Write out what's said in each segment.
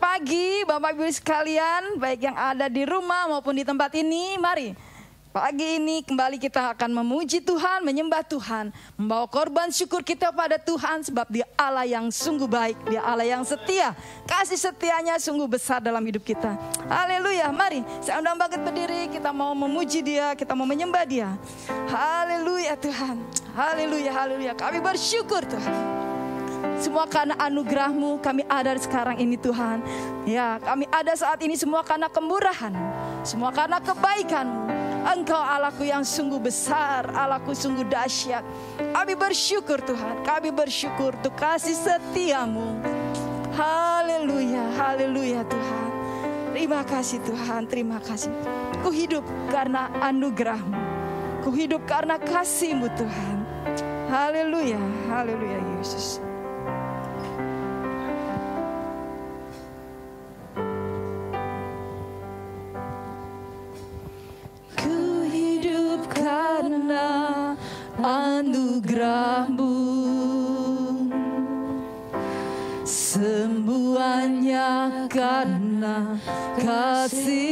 Pagi Bapak Ibu sekalian, baik yang ada di rumah maupun di tempat ini. Mari, pagi ini kembali kita akan memuji Tuhan, menyembah Tuhan, membawa korban syukur kita pada Tuhan sebab Dia Allah yang sungguh baik, Dia Allah yang setia. Kasih setianya sungguh besar dalam hidup kita. Haleluya. Mari, saya undang bangkit berdiri, kita mau memuji Dia, kita mau menyembah Dia. Haleluya Tuhan. Haleluya, haleluya. Kami bersyukur Tuhan. Semua karena anugerahmu kami ada sekarang ini Tuhan. Ya kami ada saat ini semua karena kemurahan. Semua karena kebaikanmu. Engkau Allahku yang sungguh besar, Allahku sungguh dahsyat. Kami bersyukur Tuhan, kami bersyukur untuk kasih setiamu. Haleluya, haleluya Tuhan. Terima kasih Tuhan, terima kasih. Ku hidup karena anugerahmu. Ku hidup karena kasihmu Tuhan. Haleluya, haleluya Yesus. Anugerahmu. Semuanya karena kasihmu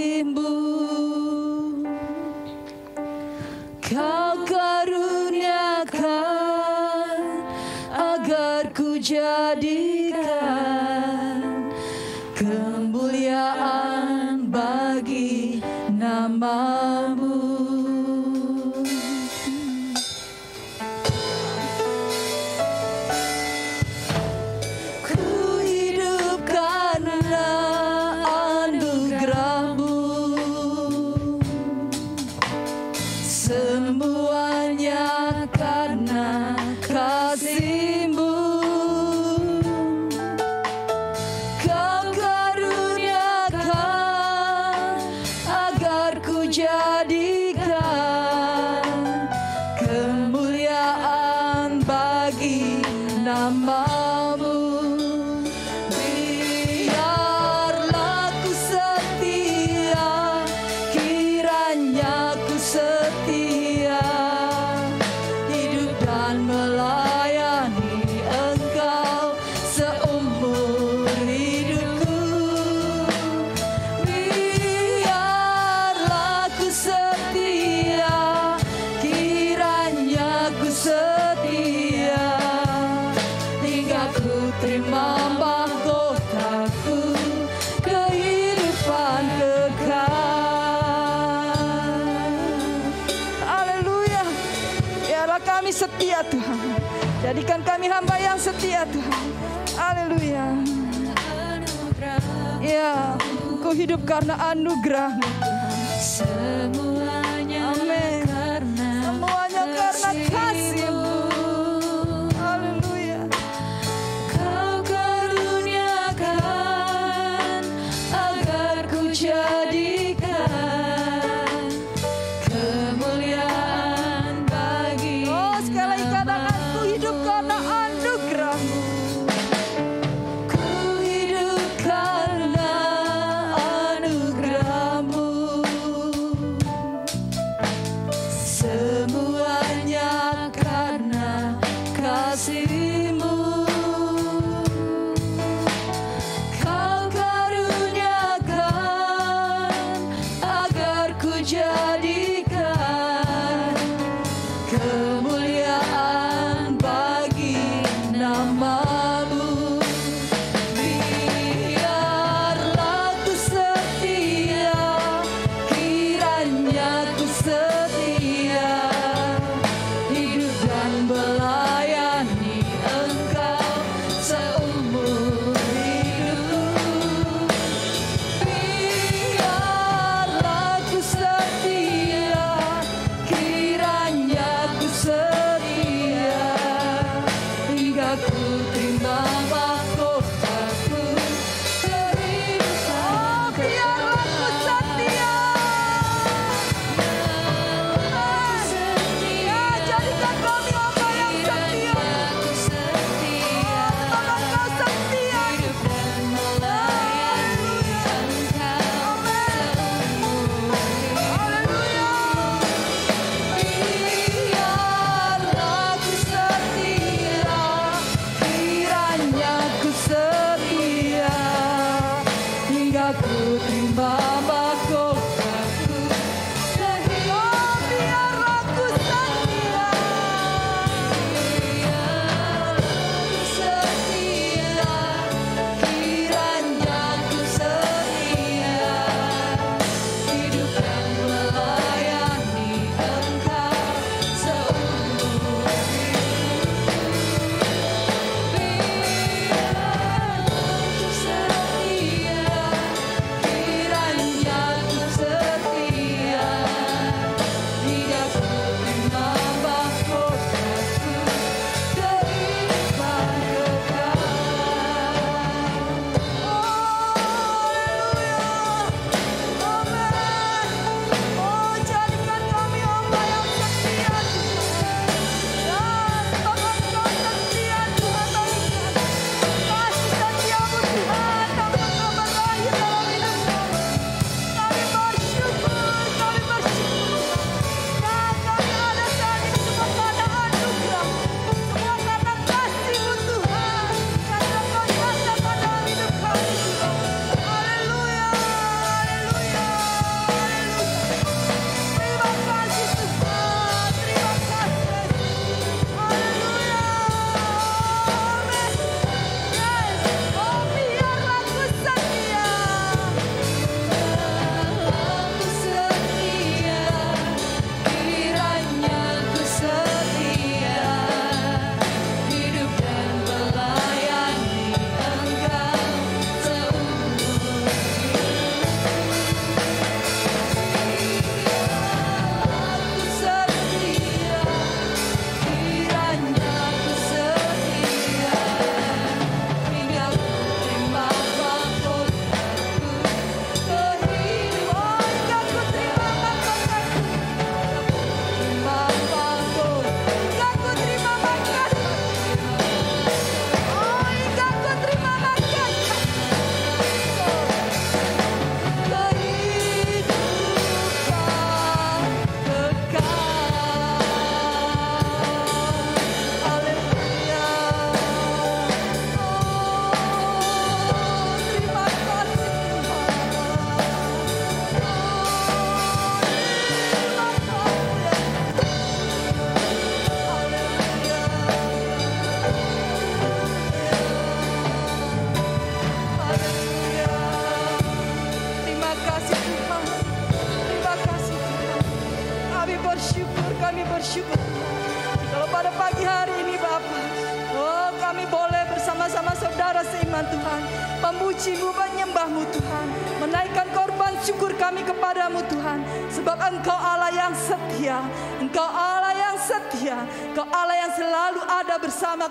hidup karena anugerahmu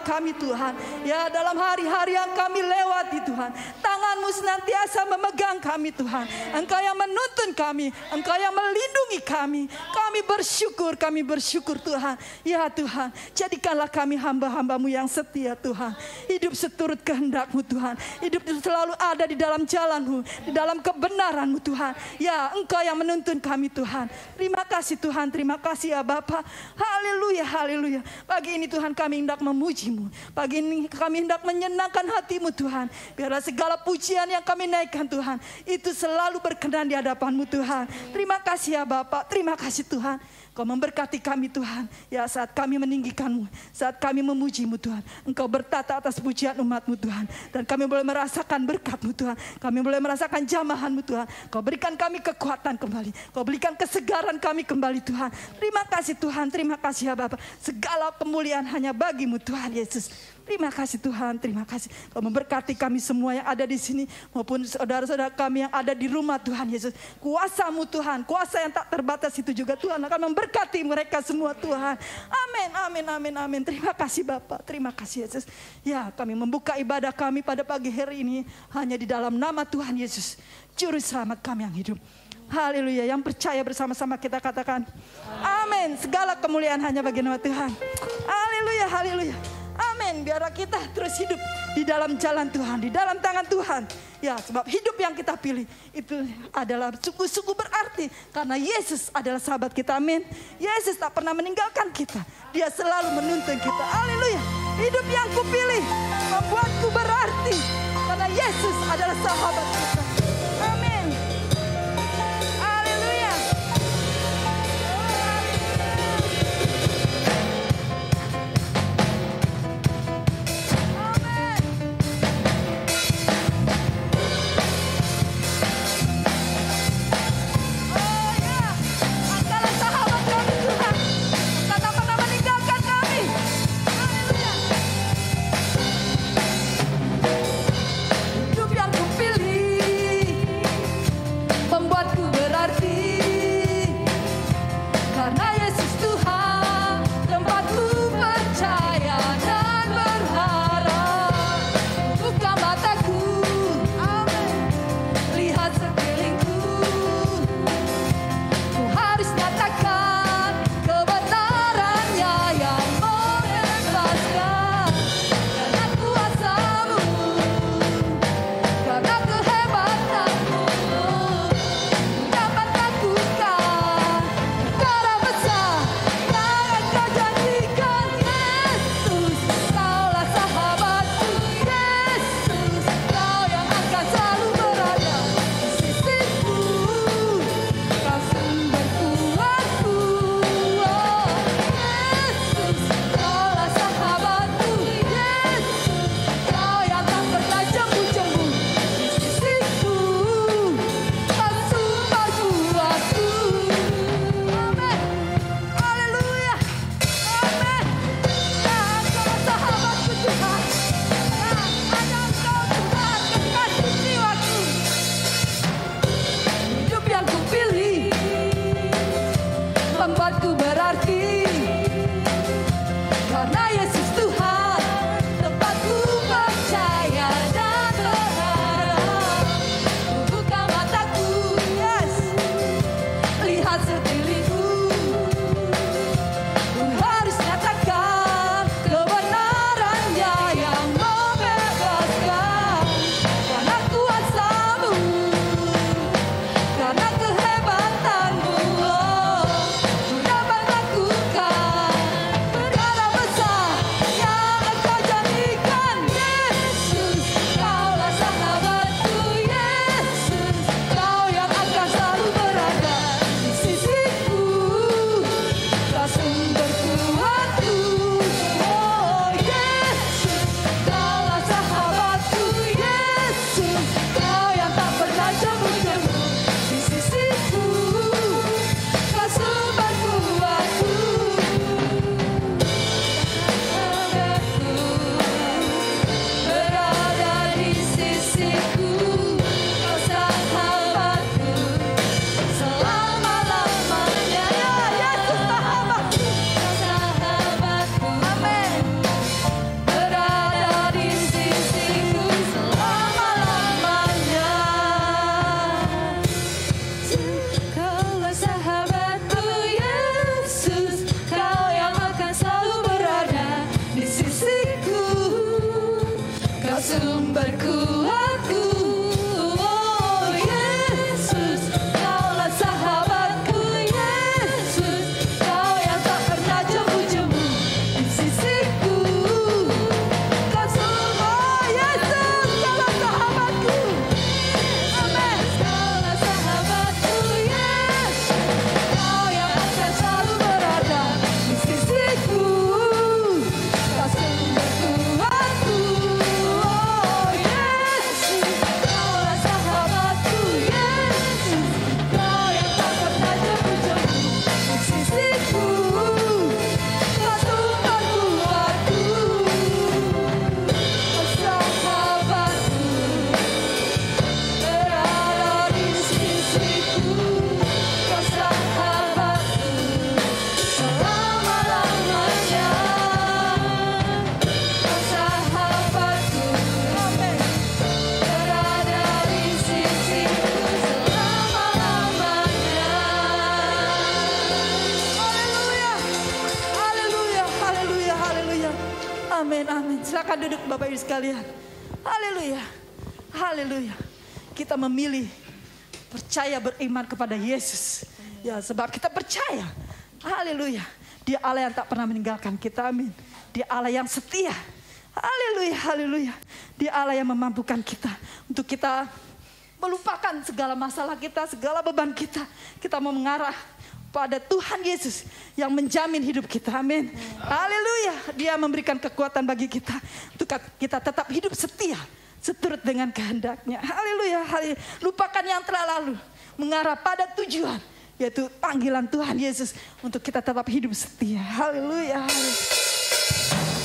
kami Tuhan. Ya dalam hari-hari yang kami lewati Tuhan. Tanganmu senantiasa memegang kami Tuhan. Engkau yang menuntun kami. Engkau yang melindungi kami. Kami bersyukur, kami bersyukur Tuhan. Ya Tuhan, jadikanlah kami hamba-hambamu yang setia Tuhan. Hidup seturut kehendakmu Tuhan. Hidup selalu ada di dalam jalanmu, di dalam kebenaranmu Tuhan. Ya engkau yang menuntun kami Tuhan. Terima kasih Tuhan, terima kasih ya Bapak. Haleluya, haleluya. Pagi ini Tuhan kami hendak memujimu. Pagi ini kami hendak menyenangkan hatimu Tuhan. Biarlah segala pujian yang kami naikkan Tuhan. Itu selalu berkenan di hadapanmu Tuhan. Terima kasih ya Bapak, terima kasih Tuhan. Kau memberkati kami Tuhan. Ya saat kami meninggikanmu. Saat kami memujimu Tuhan. Engkau bertata atas pujian umatmu Tuhan. Dan kami boleh merasakan berkatmu Tuhan. Kami boleh merasakan jamahanmu Tuhan. Kau berikan kami kekuatan kembali. Kau berikan kesegaran kami kembali Tuhan. Terima kasih Tuhan. Terima kasih ya Bapak. Segala kemuliaan hanya bagimu Tuhan Yesus. Terima kasih Tuhan, terima kasih. Kau memberkati kami semua yang ada di sini maupun saudara-saudara kami yang ada di rumah Tuhan Yesus. Kuasamu Tuhan, kuasa yang tak terbatas itu juga Tuhan akan memberkati mereka semua Tuhan. Amin, amin, amin, amin. Terima kasih Bapak, terima kasih Yesus. Ya kami membuka ibadah kami pada pagi hari ini hanya di dalam nama Tuhan Yesus. Juru selamat kami yang hidup. Haleluya. Yang percaya bersama-sama kita katakan. Amin. Segala kemuliaan hanya bagi nama Tuhan. Haleluya, haleluya. Amin. Biarlah kita terus hidup di dalam jalan Tuhan, di dalam tangan Tuhan. Ya, sebab hidup yang kita pilih itu adalah suku-suku berarti karena Yesus adalah sahabat kita. Amin. Yesus tak pernah meninggalkan kita. Dia selalu menuntun kita. Haleluya. Hidup yang kupilih membuatku berarti karena Yesus adalah sahabat kita. Beriman kepada Yesus. Ya, sebab kita percaya. Haleluya. Dia Allah yang tak pernah meninggalkan kita. Amin. Dia Allah yang setia. Haleluya, haleluya. Dia Allah yang memampukan kita untuk kita melupakan segala masalah kita, segala beban kita. Kita mau mengarah pada Tuhan Yesus yang menjamin hidup kita. Amin. Haleluya. Dia memberikan kekuatan bagi kita untuk kita tetap hidup setia seturut dengan kehendaknya. Haleluya. Haleluya. Lupakan yang telah lalu. Mengarah pada tujuan. Yaitu panggilan Tuhan Yesus untuk kita tetap hidup setia. Haleluya. Haleluya.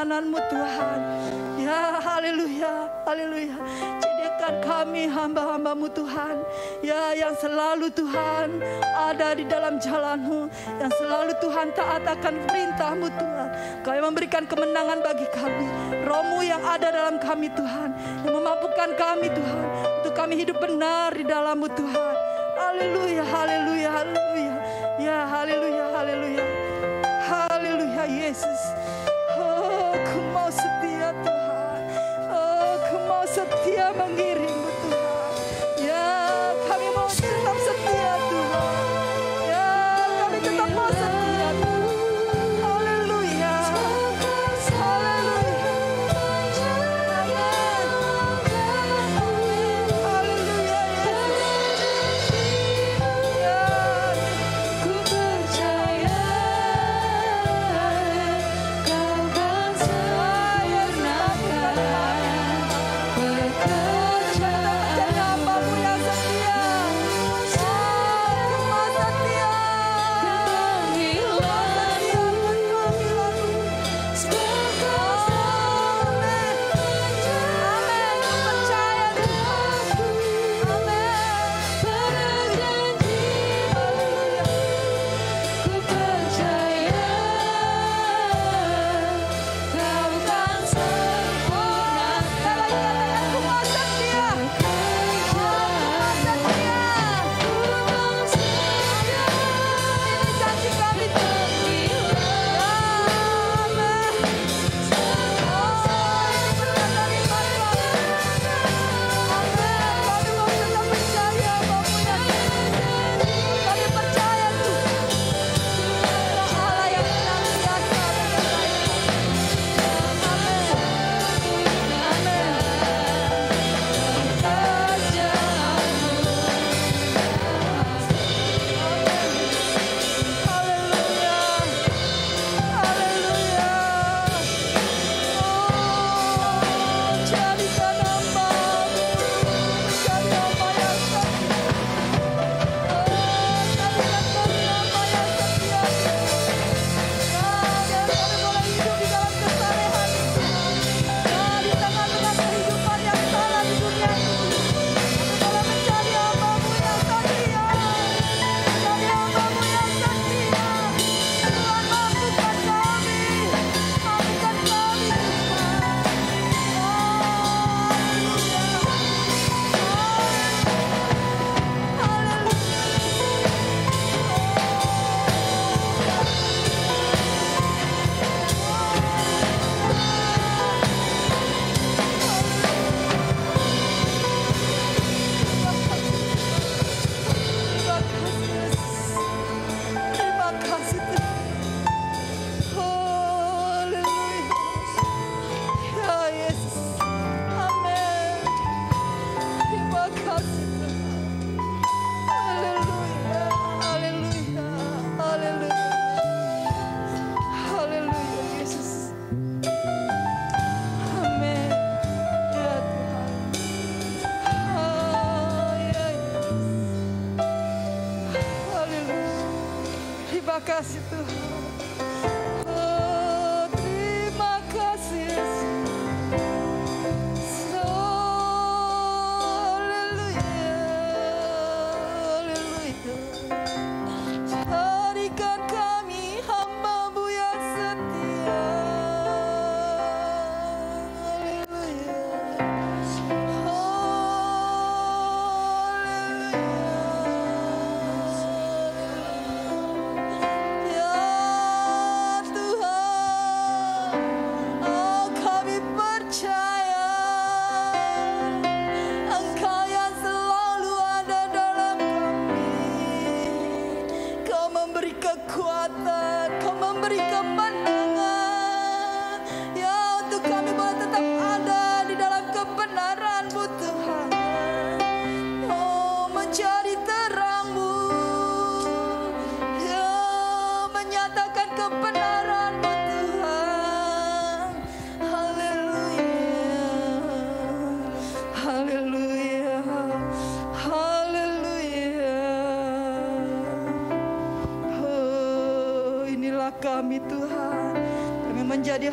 Perkenananmu Tuhan. Ya, haleluya, haleluya. Jadikan kami hamba-hambamu Tuhan. Ya, yang selalu Tuhan ada di dalam jalanmu. Yang selalu Tuhan taat akan perintahmu Tuhan. Kau yang memberikan kemenangan bagi kami. Rohmu yang ada dalam kami Tuhan. Yang memampukan kami Tuhan. Untuk kami hidup benar di dalammu Tuhan. Haleluya, haleluya, haleluya. Ya, haleluya, haleluya. Haleluya, Yesus. Setia mengiringmu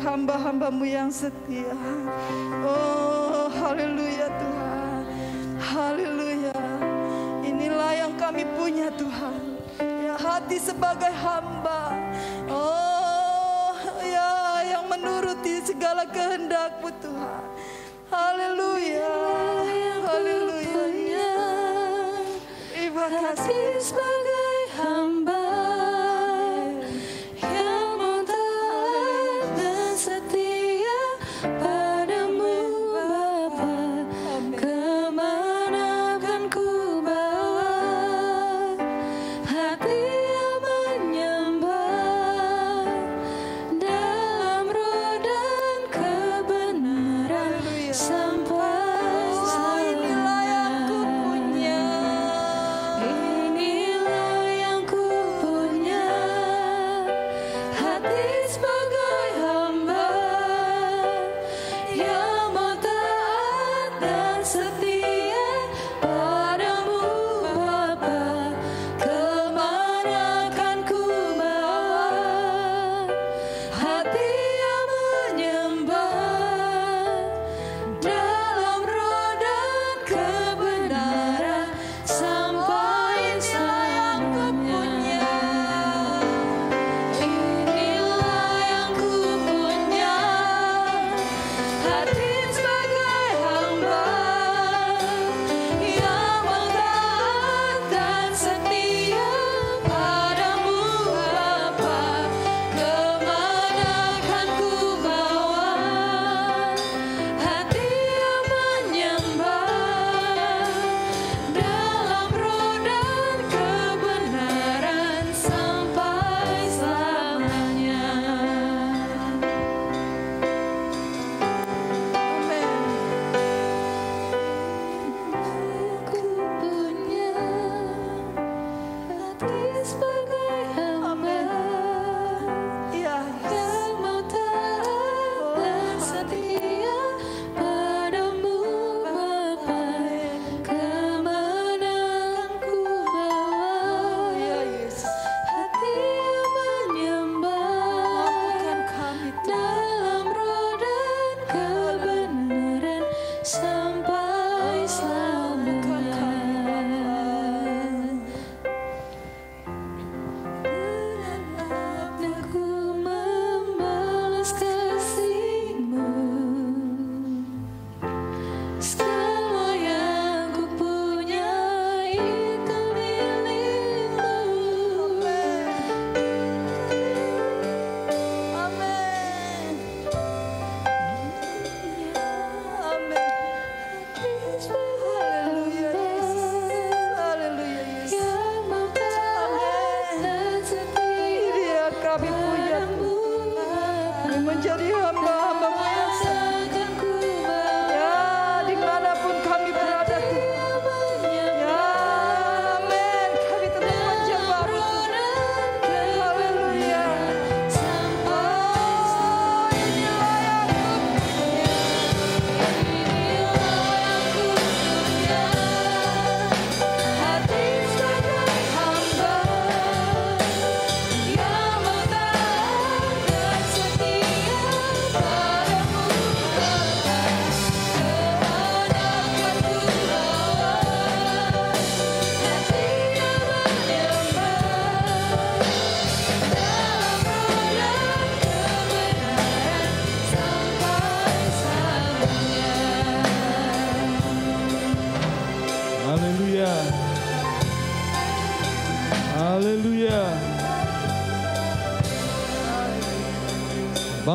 hamba-hambamu yang setia.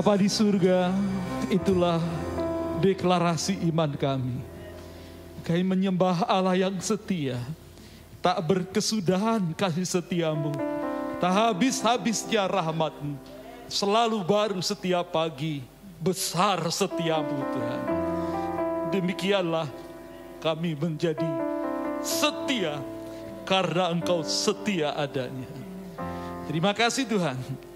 Bapa di surga, itulah deklarasi iman kami. Kami menyembah Allah yang setia, tak berkesudahan kasih setiamu, tak habis-habisnya rahmatmu, selalu baru setiap pagi, besar setiamu Tuhan. Demikianlah kami menjadi setia karena Engkau setia adanya. Terima kasih Tuhan.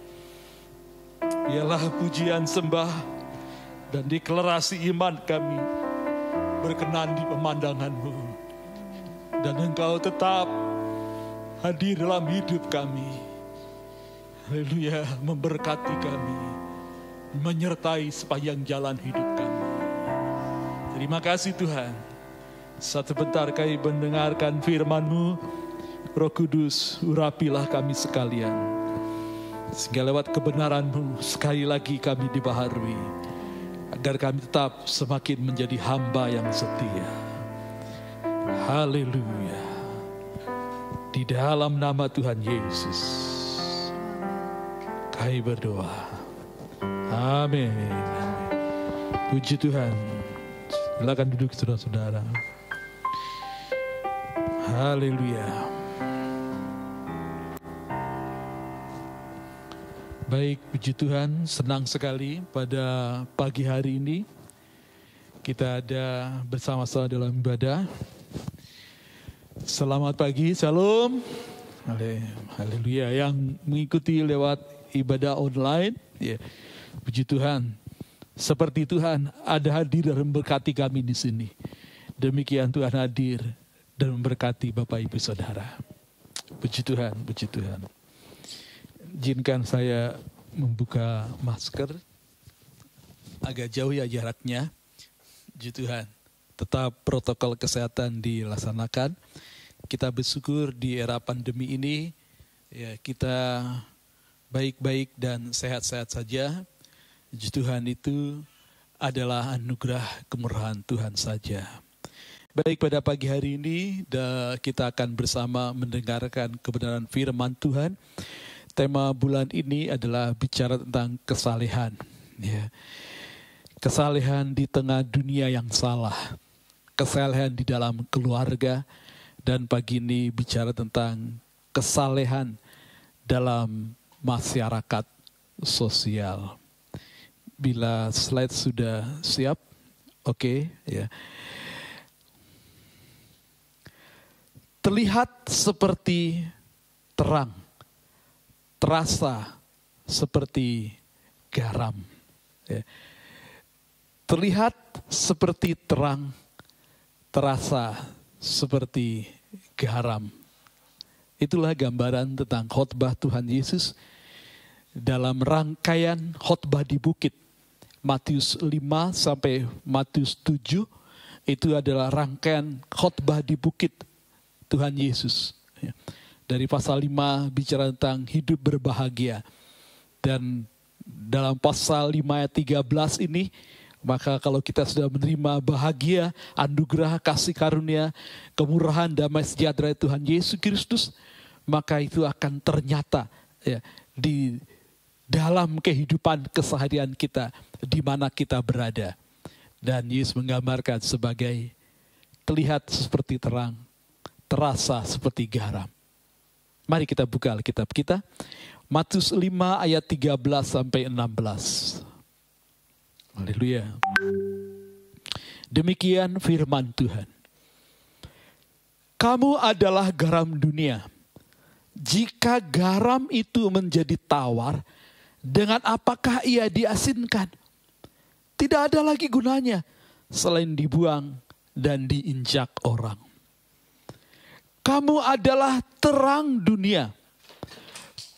Ialah pujian sembah dan deklarasi iman kami berkenan di pemandanganmu. Dan engkau tetap hadir dalam hidup kami. Haleluya, memberkati kami, menyertai sepanjang jalan hidup kami. Terima kasih Tuhan. Satu bentar kami mendengarkan firmanmu, Roh Kudus, urapilah kami sekalian. Sehingga lewat kebenaran-Mu, sekali lagi kami dibaharui. Agar kami tetap semakin menjadi hamba yang setia. Haleluya. Di dalam nama Tuhan Yesus. Kami berdoa. Amin. Puji Tuhan. Silakan duduk saudara-saudara. Haleluya. Baik, puji Tuhan, senang sekali pada pagi hari ini kita ada bersama-sama dalam ibadah. Selamat pagi. Hale- Haleluya. Yang mengikuti lewat ibadah online, ya, puji Tuhan. Seperti Tuhan ada hadir dan memberkati kami di sini. Demikian Tuhan hadir dan memberkati Bapak Ibu Saudara. Puji Tuhan, puji Tuhan. Izinkan saya membuka masker. Agak jauh ya jaraknya. Puji Tuhan. Tetap protokol kesehatan dilaksanakan. Kita bersyukur di era pandemi ini ya kita baik-baik dan sehat-sehat saja. Puji Tuhan itu adalah anugerah kemurahan Tuhan saja. Baik pada pagi hari ini kita akan bersama mendengarkan kebenaran firman Tuhan. Tema bulan ini adalah bicara tentang kesalehan. Ya. Kesalehan di tengah dunia yang salah. Kesalehan di dalam keluarga. Dan pagi ini bicara tentang kesalehan dalam masyarakat sosial. Bila slide sudah siap, oke ya. terlihat seperti terang, terasa seperti garam. Ya. Terlihat seperti terang, terasa seperti garam. Itulah gambaran tentang khotbah Tuhan Yesus dalam rangkaian khotbah di bukit. Matius 5 sampai Matius 7 itu adalah rangkaian khotbah di bukit Tuhan Yesus. Ya. Dari pasal 5 bicara tentang hidup berbahagia. Dan dalam pasal 5 ayat 13 ini, maka kalau kita sudah menerima bahagia, anugerah, kasih karunia, kemurahan, damai sejahtera Tuhan Yesus Kristus, maka itu akan ternyata ya, di dalam kehidupan keseharian kita, di mana kita berada. Dan Yesus menggambarkan sebagai terlihat seperti terang, terasa seperti garam. Mari kita buka Alkitab kita. Matius 5 ayat 13 sampai 16. Haleluya. Demikian firman Tuhan. Kamu adalah garam dunia. Jika garam itu menjadi tawar, dengan apakah ia diasinkan? Tidak ada lagi gunanya selain dibuang dan diinjak orang. Kamu adalah terang dunia.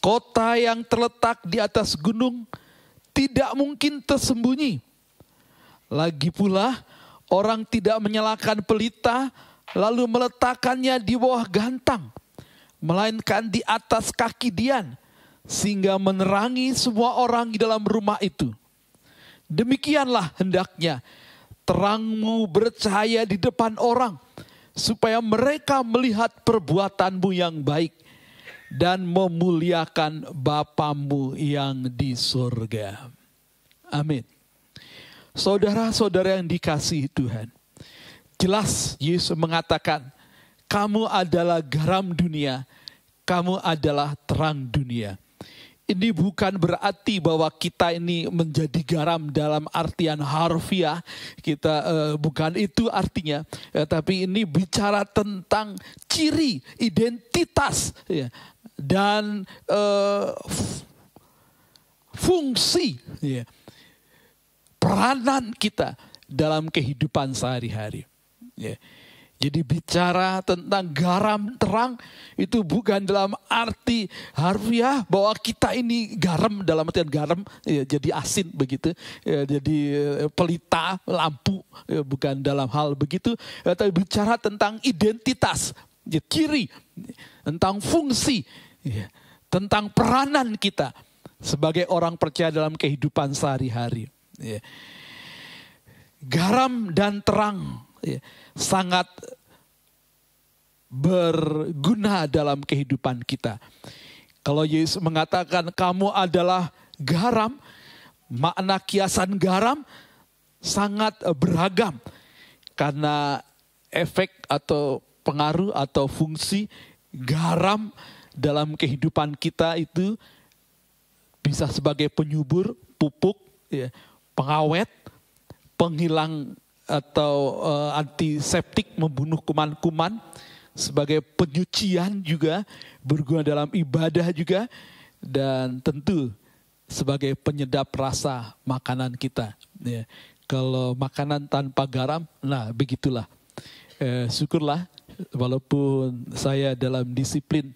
Kota yang terletak di atas gunung tidak mungkin tersembunyi. Lagi pula, orang tidak menyalakan pelita lalu meletakkannya di bawah gantang, melainkan di atas kaki Dian, sehingga menerangi semua orang di dalam rumah itu. Demikianlah hendaknya terangmu bercahaya di depan orang, supaya mereka melihat perbuatanmu yang baik dan memuliakan Bapamu yang di surga. Amin. Saudara-saudara yang dikasihi Tuhan, jelas Yesus mengatakan, kamu adalah garam dunia, kamu adalah terang dunia. Ini bukan berarti bahwa kita ini menjadi garam dalam artian harfiah. Kita eh, bukan itu artinya, ya, tapi ini bicara tentang ciri, identitas, ya, dan f- fungsi, ya, peranan kita dalam kehidupan sehari-hari. Ya. Jadi bicara tentang garam terang itu bukan dalam arti harfiah bahwa kita ini garam dalam artian garam ya, jadi asin begitu, ya, jadi eh, pelita lampu ya, bukan dalam hal begitu, ya, tapi bicara tentang identitas, ya, ciri, tentang fungsi, ya, tentang peranan kita sebagai orang percaya dalam kehidupan sehari-hari. Ya. Garam dan terang sangat berguna dalam kehidupan kita. Kalau Yesus mengatakan kamu adalah garam, makna kiasan garam sangat beragam karena efek atau pengaruh atau fungsi garam dalam kehidupan kita itu bisa sebagai penyubur, pupuk, ya, pengawet, penghilang atau eh, antiseptik membunuh kuman-kuman sebagai penyucian juga berguna dalam ibadah juga dan tentu sebagai penyedap rasa makanan kita. Ya. Kalau makanan tanpa garam, nah begitulah. Eh, syukurlah walaupun saya dalam disiplin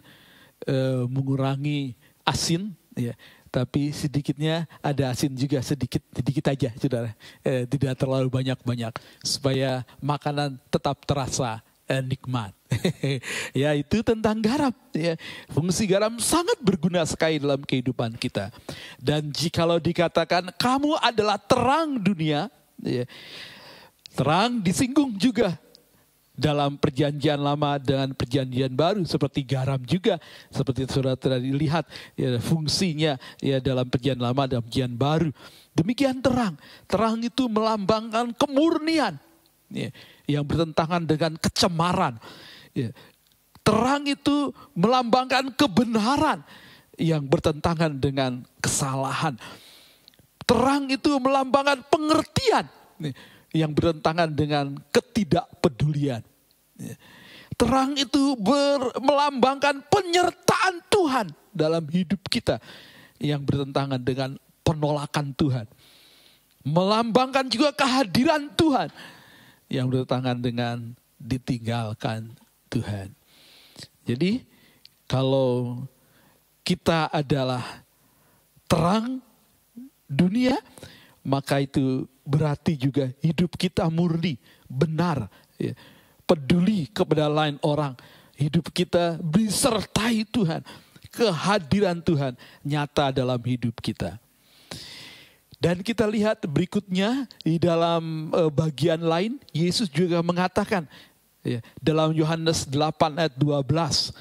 eh, mengurangi asin, ya, tapi sedikitnya ada asin juga sedikit sedikit aja, saudara. Eh, tidak terlalu banyak banyak supaya makanan tetap terasa eh, nikmat. ya itu tentang garam. Ya. Fungsi garam sangat berguna sekali dalam kehidupan kita. Dan jikalau dikatakan kamu adalah terang dunia, ya, terang disinggung juga dalam perjanjian lama dengan perjanjian baru seperti garam juga seperti saudara tadi lihat ya, fungsinya ya dalam perjanjian lama dan perjanjian baru. Demikian terang. Terang itu melambangkan kemurnian ya, yang bertentangan dengan kecemaran ya. terang itu melambangkan kebenaran yang bertentangan dengan kesalahan. Terang itu melambangkan pengertian ya, yang bertentangan dengan ketidakpedulian. Terang itu ber, melambangkan penyertaan Tuhan dalam hidup kita yang bertentangan dengan penolakan Tuhan. Melambangkan juga kehadiran Tuhan yang bertentangan dengan ditinggalkan Tuhan. Jadi kalau kita adalah terang dunia, maka itu berarti juga hidup kita murni, benar, ya, peduli kepada lain orang. Hidup kita disertai Tuhan, kehadiran Tuhan nyata dalam hidup kita. Dan kita lihat berikutnya di dalam eh, bagian lain, Yesus juga mengatakan ya, dalam Yohanes 8 ayat 12.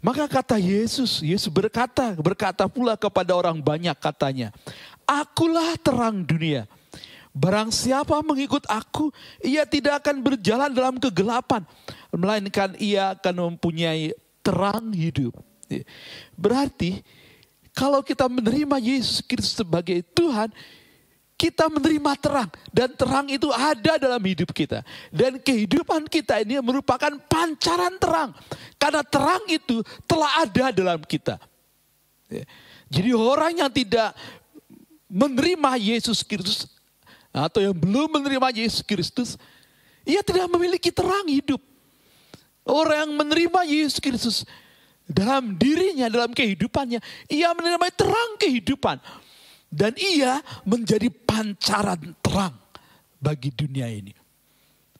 Maka kata Yesus, Yesus berkata, berkata pula kepada orang banyak katanya, Akulah terang dunia. Barang siapa mengikut aku, ia tidak akan berjalan dalam kegelapan, melainkan ia akan mempunyai terang hidup. Berarti kalau kita menerima Yesus Kristus sebagai Tuhan, kita menerima terang dan terang itu ada dalam hidup kita dan kehidupan kita ini merupakan pancaran terang karena terang itu telah ada dalam kita. Jadi orang yang tidak menerima Yesus Kristus atau yang belum menerima Yesus Kristus, ia tidak memiliki terang hidup. Orang yang menerima Yesus Kristus dalam dirinya, dalam kehidupannya, ia menerima terang kehidupan. Dan ia menjadi pancaran terang bagi dunia ini.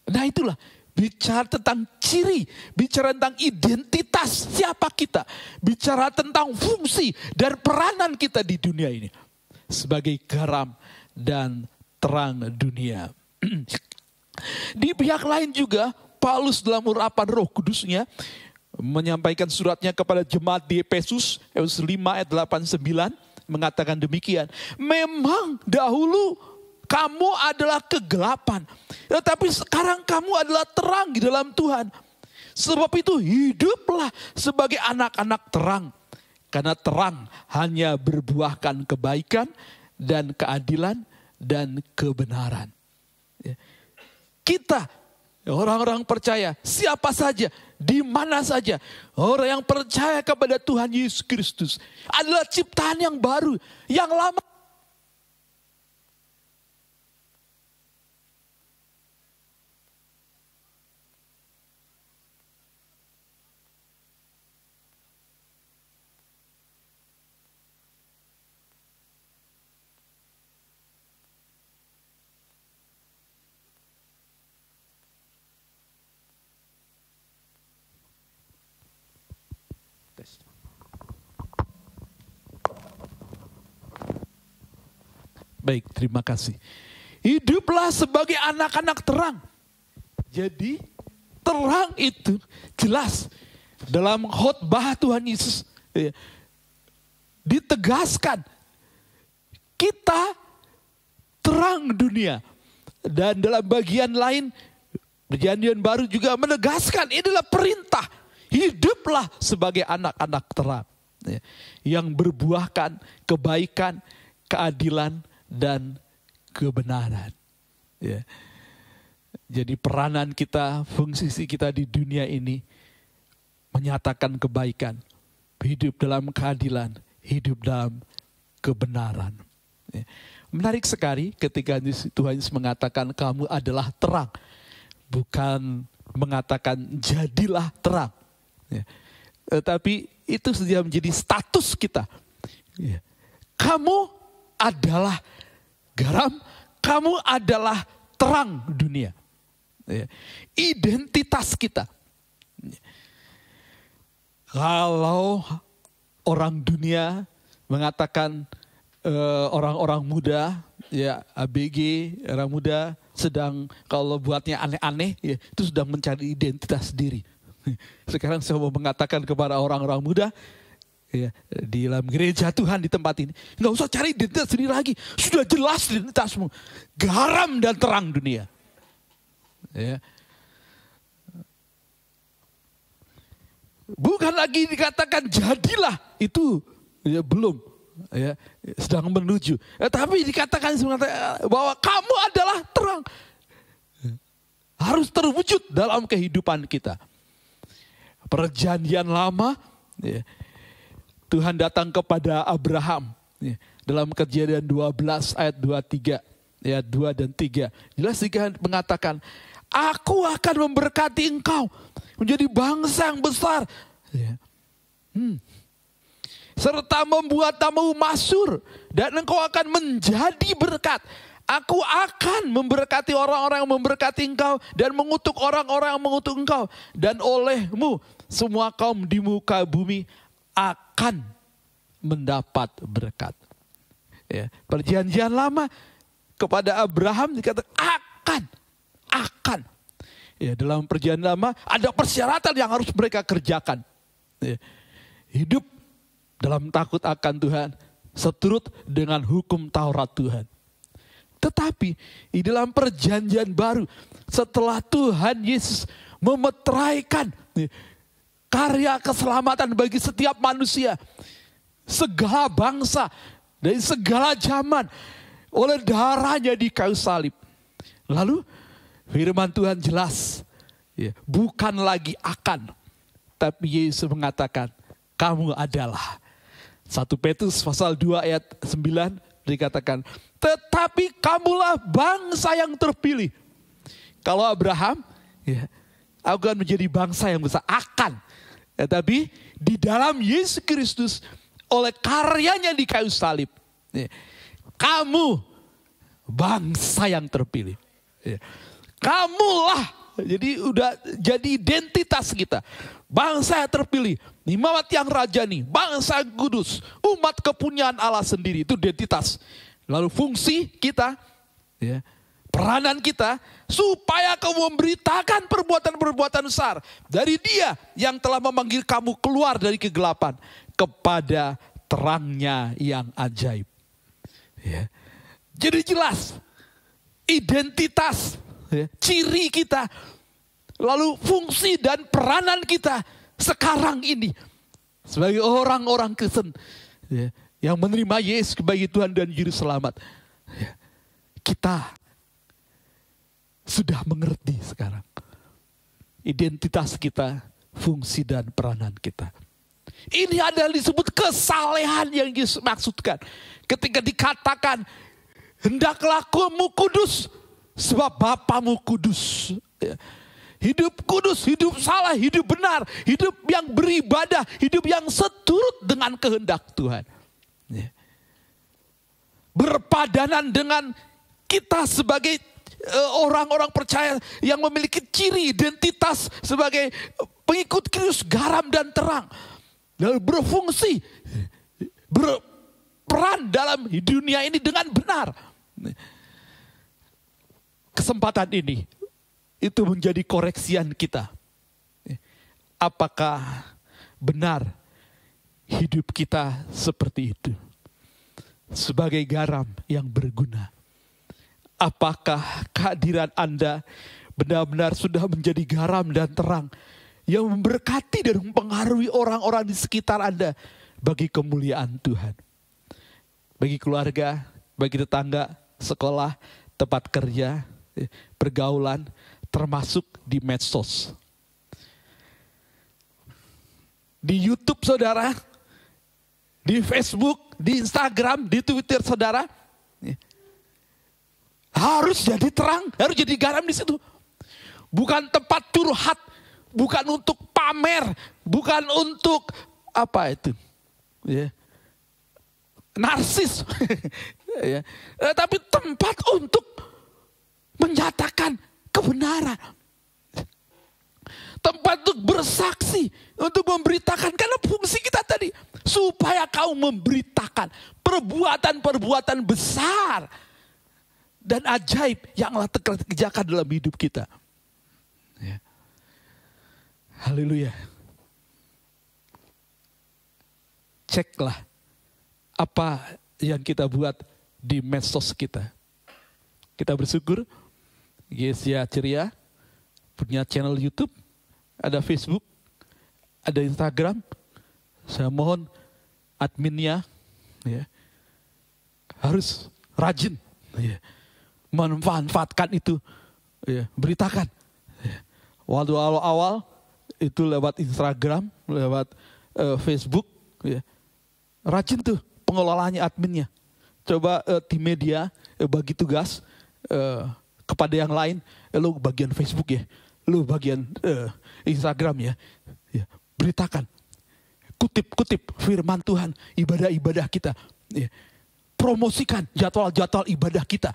Nah itulah bicara tentang ciri, bicara tentang identitas siapa kita, bicara tentang fungsi dan peranan kita di dunia ini sebagai garam dan terang dunia. Di pihak lain juga, Paulus dalam urapan roh kudusnya, menyampaikan suratnya kepada jemaat di Efesus, Efesus 5 ayat 89, mengatakan demikian. Memang dahulu kamu adalah kegelapan, tetapi sekarang kamu adalah terang di dalam Tuhan. Sebab itu hiduplah sebagai anak-anak terang. Karena terang hanya berbuahkan kebaikan dan keadilan dan kebenaran. Ya. Kita orang-orang percaya, siapa saja, di mana saja, orang yang percaya kepada Tuhan Yesus Kristus adalah ciptaan yang baru, yang lama Baik, terima kasih. Hiduplah sebagai anak-anak terang. Jadi terang itu jelas dalam khotbah Tuhan Yesus ya, ditegaskan kita terang dunia. Dan dalam bagian lain perjanjian baru juga menegaskan inilah perintah. Hiduplah sebagai anak-anak terang. ya, yang berbuahkan kebaikan, keadilan, dan kebenaran. Ya. Jadi peranan kita, fungsi kita di dunia ini menyatakan kebaikan, hidup dalam keadilan, hidup dalam kebenaran. Ya. Menarik sekali ketika Tuhan Yesus mengatakan kamu adalah terang, bukan mengatakan jadilah terang. Ya. Tetapi itu sudah menjadi status kita. Ya. Kamu adalah garam, kamu adalah terang dunia. Ya. Identitas kita. Kalau orang dunia mengatakan eh, orang-orang muda, ya ABG, orang muda sedang kalau buatnya aneh-aneh, ya, itu sedang mencari identitas diri. Sekarang saya mau mengatakan kepada orang-orang muda, ya, di dalam gereja Tuhan di tempat ini, nggak usah cari identitas sendiri lagi, sudah jelas identitasmu, garam dan terang dunia. Ya. Bukan lagi dikatakan jadilah itu ya belum ya sedang menuju. Ya, tapi dikatakan bahwa kamu adalah terang. Harus terwujud dalam kehidupan kita. Perjanjian lama ya, Tuhan datang kepada Abraham ya, dalam kejadian 12 ayat 23 ya 2 dan 3. Jelas Tuhan mengatakan, "Aku akan memberkati engkau menjadi bangsa yang besar." Ya. Hmm. Serta membuat tamu masur dan engkau akan menjadi berkat. Aku akan memberkati orang-orang yang memberkati engkau dan mengutuk orang-orang yang mengutuk engkau dan olehmu semua kaum di muka bumi akan mendapat berkat. Ya, perjanjian lama kepada Abraham dikatakan akan, akan. Ya, dalam perjanjian lama ada persyaratan yang harus mereka kerjakan. Ya, hidup dalam takut akan Tuhan, seturut dengan hukum Taurat Tuhan. Tetapi di dalam perjanjian baru, setelah Tuhan Yesus memeteraikan ya, karya keselamatan bagi setiap manusia, segala bangsa, dari segala zaman, oleh darahnya di kayu salib. Lalu firman Tuhan jelas, ya, bukan lagi akan, tapi Yesus mengatakan, kamu adalah. 1 Petrus pasal 2 ayat 9 dikatakan, tetapi kamulah bangsa yang terpilih. Kalau Abraham, ya, akan menjadi bangsa yang besar. Akan. Tapi di dalam Yesus Kristus, oleh karyanya di kayu salib, ya, kamu bangsa yang terpilih. Ya. Kamulah, jadi udah jadi identitas kita. Bangsa yang terpilih, imamat yang rajani, bangsa kudus, umat kepunyaan Allah sendiri, itu identitas. Lalu fungsi kita, ya, peranan kita, supaya kamu memberitakan perbuatan-perbuatan besar dari dia yang telah memanggil kamu keluar dari kegelapan kepada terangnya yang ajaib. Ya. Jadi jelas, identitas, ya, ciri kita, lalu fungsi dan peranan kita sekarang ini sebagai orang-orang Kristen ya, yang menerima Yesus sebagai Tuhan dan Juru Selamat. Ya, kita sudah mengerti sekarang identitas kita, fungsi dan peranan kita. Ini adalah disebut kesalehan yang Yesus maksudkan. Ketika dikatakan, hendaklah kamu kudus, sebab Bapamu kudus. Ya. Hidup kudus, hidup salah, hidup benar, hidup yang beribadah, hidup yang seturut dengan kehendak Tuhan. Ya. Berpadanan dengan kita sebagai orang-orang percaya yang memiliki ciri identitas sebagai pengikut Kristus garam dan terang. Dan berfungsi, berperan dalam dunia ini dengan benar. Kesempatan ini itu menjadi koreksian kita. Apakah benar hidup kita seperti itu? Sebagai garam yang berguna. Apakah kehadiran Anda benar-benar sudah menjadi garam dan terang yang memberkati dan mempengaruhi orang-orang di sekitar Anda bagi kemuliaan Tuhan. Bagi keluarga, bagi tetangga, sekolah, tempat kerja, pergaulan, termasuk di medsos. Di YouTube saudara, di Facebook, di Instagram, di Twitter saudara, harus jadi terang, harus jadi garam di situ. Bukan tempat curhat, bukan untuk pamer, bukan untuk apa itu, ya, narsis, ya. Eh, tapi tempat untuk menyatakan kebenaran, tempat untuk bersaksi, untuk memberitakan. Karena fungsi kita tadi supaya kau memberitakan perbuatan-perbuatan besar dan ajaib yang Allah kerjakan dalam hidup kita. Ya. Haleluya. Ceklah apa yang kita buat di medsos kita. Kita bersyukur Yesia Ceria punya channel YouTube, ada Facebook, ada Instagram. Saya mohon adminnya ya, harus rajin ya, memanfaatkan itu, ya, beritakan. Ya. Waktu awal-awal itu lewat Instagram, lewat eh, Facebook, ya. rajin tuh pengelolanya adminnya. Coba eh, tim media eh, bagi tugas eh, kepada yang lain, eh, lu bagian Facebook ya, lu bagian eh, Instagram ya, ya, beritakan, kutip-kutip firman Tuhan, ibadah-ibadah kita, ya. promosikan jadwal-jadwal ibadah kita,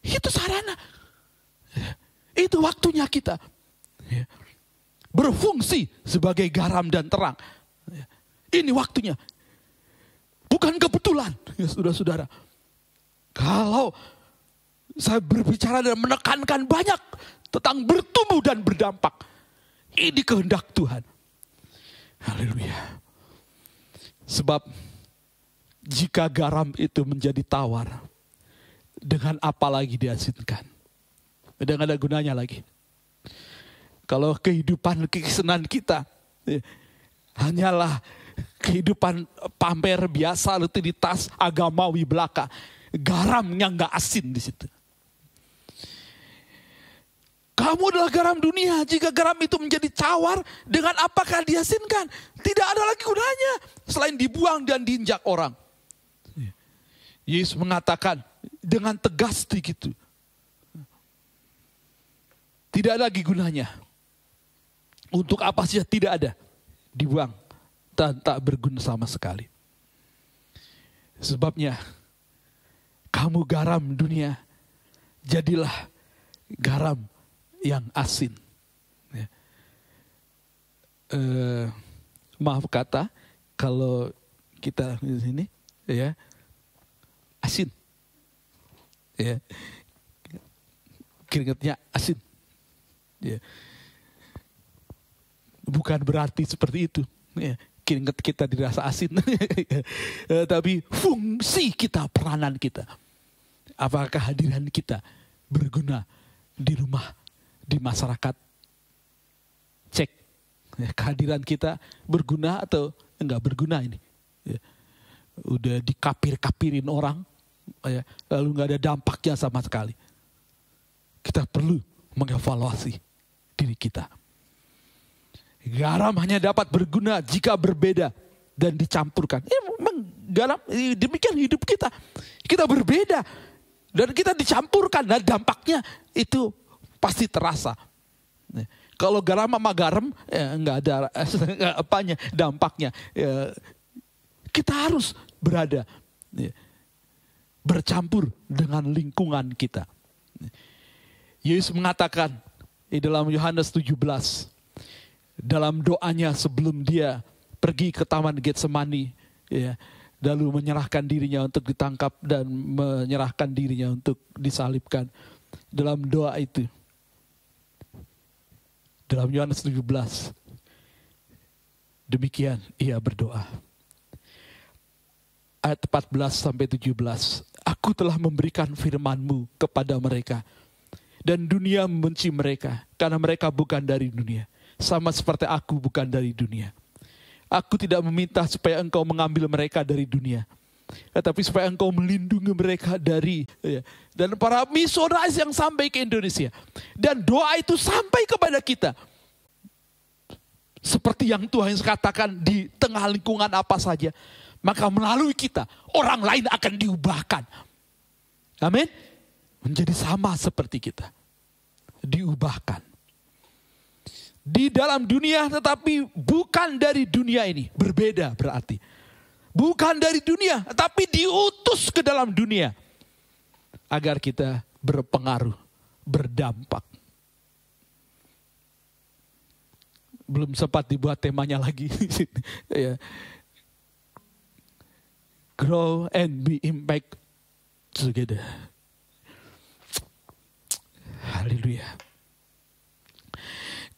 itu sarana, itu waktunya kita. Berfungsi sebagai garam dan terang. Ini waktunya. Bukan kebetulan, ya saudara-saudara. Kalau saya berbicara dan menekankan banyak tentang bertumbuh dan berdampak. Ini kehendak Tuhan. Haleluya. Sebab jika garam itu menjadi tawar, dengan apa lagi diasinkan? Dengan ada gunanya lagi. Kalau kehidupan kesenangan kita eh, hanyalah kehidupan pamer biasa rutinitas agamawi belaka, garamnya nggak asin di situ. Kamu adalah garam dunia. Jika garam itu menjadi tawar, dengan apakah diasinkan? Tidak ada lagi gunanya selain dibuang dan diinjak orang. Yesus mengatakan dengan tegas begitu. Tidak lagi gunanya. Untuk apa saja tidak ada. Dibuang. Dan tak berguna sama sekali. Sebabnya kamu garam dunia. Jadilah garam yang asin. Ya. Eh, maaf kata kalau kita di sini ya asin. Ya. Keringatnya asin. Ya bukan berarti seperti itu. Ya, keringat kita dirasa asin. Eh, Tapi fungsi kita, peranan kita. Apakah kehadiran kita berguna di rumah, di masyarakat? Cek. Ya, kehadiran kita berguna atau enggak berguna ini. Ya. Udah dikapir-kapirin orang, ya, lalu enggak ada dampaknya sama sekali. Kita perlu mengevaluasi diri kita. Garam hanya dapat berguna jika berbeda dan dicampurkan. Ya, memang garam eh, demikian hidup kita. Kita berbeda dan kita dicampurkan dan dampaknya itu pasti terasa. Ya, Kalau garam sama garam ya enggak ada apanya dampaknya. Ya, kita harus berada ya, bercampur dengan lingkungan kita. Yesus mengatakan di dalam Yohanes 17 dalam doanya sebelum dia pergi ke taman Getsemani ya lalu menyerahkan dirinya untuk ditangkap dan menyerahkan dirinya untuk disalibkan dalam doa itu dalam Yohanes 17 demikian ia berdoa ayat 14 sampai 17 aku telah memberikan firman-Mu kepada mereka. Dan dunia membenci mereka karena mereka bukan dari dunia. Sama seperti aku bukan dari dunia. Aku tidak meminta supaya engkau mengambil mereka dari dunia tetapi supaya engkau melindungi mereka dari ya, dan para misionaris yang sampai ke Indonesia. Dan doa itu sampai kepada kita. Seperti yang Tuhan katakan di tengah lingkungan apa saja maka melalui kita orang lain akan diubahkan. Amin. Menjadi sama seperti kita. Diubahkan. Di dalam dunia tetapi bukan dari dunia ini. Berbeda berarti. Bukan dari dunia tapi diutus ke dalam dunia. Agar kita berpengaruh berdampak. Belum sempat dibuat temanya lagi. Ya grow and be impact together haleluya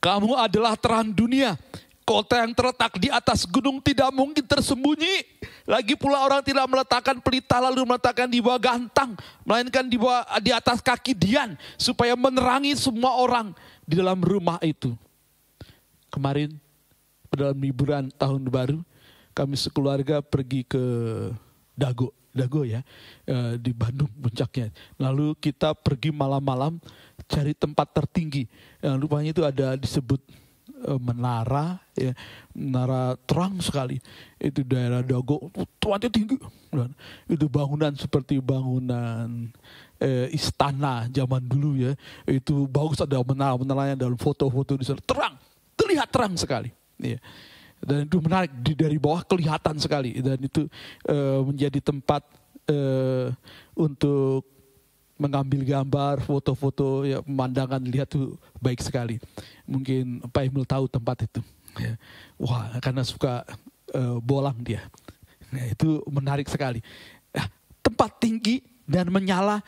kamu adalah terang dunia. Kota yang terletak di atas gunung tidak mungkin tersembunyi. Lagi pula orang tidak meletakkan pelita lalu meletakkan di bawah gantang. Melainkan di, bawah, di atas kaki dian. Supaya menerangi semua orang di dalam rumah itu. Kemarin dalam liburan tahun baru kami sekeluarga pergi ke Dago. Dago ya, eh, di Bandung puncaknya. Lalu kita pergi malam-malam cari tempat tertinggi. Yang rupanya itu ada disebut eh, menara, ya, menara terang sekali. Itu daerah Dago, tuannya tinggi. Dan itu bangunan seperti bangunan eh, istana zaman dulu ya. Itu bagus ada menara-menaranya dalam foto-foto di sana terang, terlihat terang sekali. Ya dan itu menarik di, dari bawah kelihatan sekali dan itu eh, menjadi tempat eh, untuk mengambil gambar, foto-foto, ya pemandangan lihat tuh baik sekali. Mungkin Pak Emil tahu tempat itu. Ya. Wah, karena suka eh, bolang dia. Nah, itu menarik sekali. Nah, tempat tinggi dan menyala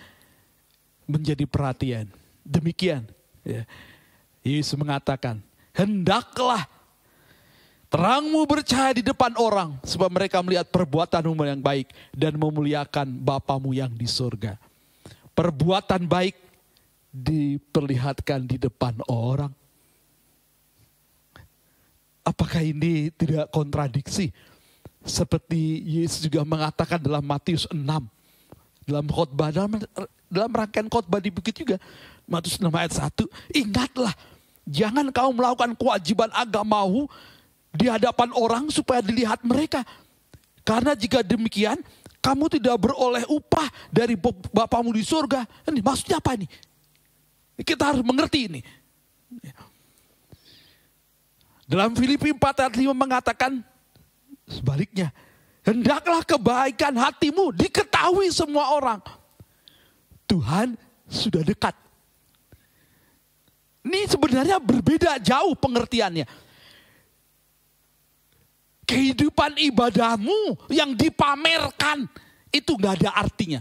menjadi perhatian. Demikian. Ya. Yesus mengatakan, hendaklah Terangmu bercahaya di depan orang, sebab mereka melihat perbuatanmu yang baik dan memuliakan Bapamu yang di surga. Perbuatan baik diperlihatkan di depan orang. Apakah ini tidak kontradiksi? Seperti Yesus juga mengatakan dalam Matius 6. Dalam khotbah, dalam, dalam rangkaian khotbah di bukit juga. Matius 6 ayat 1. Ingatlah, jangan kau melakukan kewajiban agamamu di hadapan orang supaya dilihat mereka. Karena jika demikian, kamu tidak beroleh upah dari Bapamu di surga. Ini maksudnya apa ini? Kita harus mengerti ini. Dalam Filipi 4 ayat 5 mengatakan sebaliknya. Hendaklah kebaikan hatimu diketahui semua orang. Tuhan sudah dekat. Ini sebenarnya berbeda jauh pengertiannya kehidupan ibadahmu yang dipamerkan itu nggak ada artinya.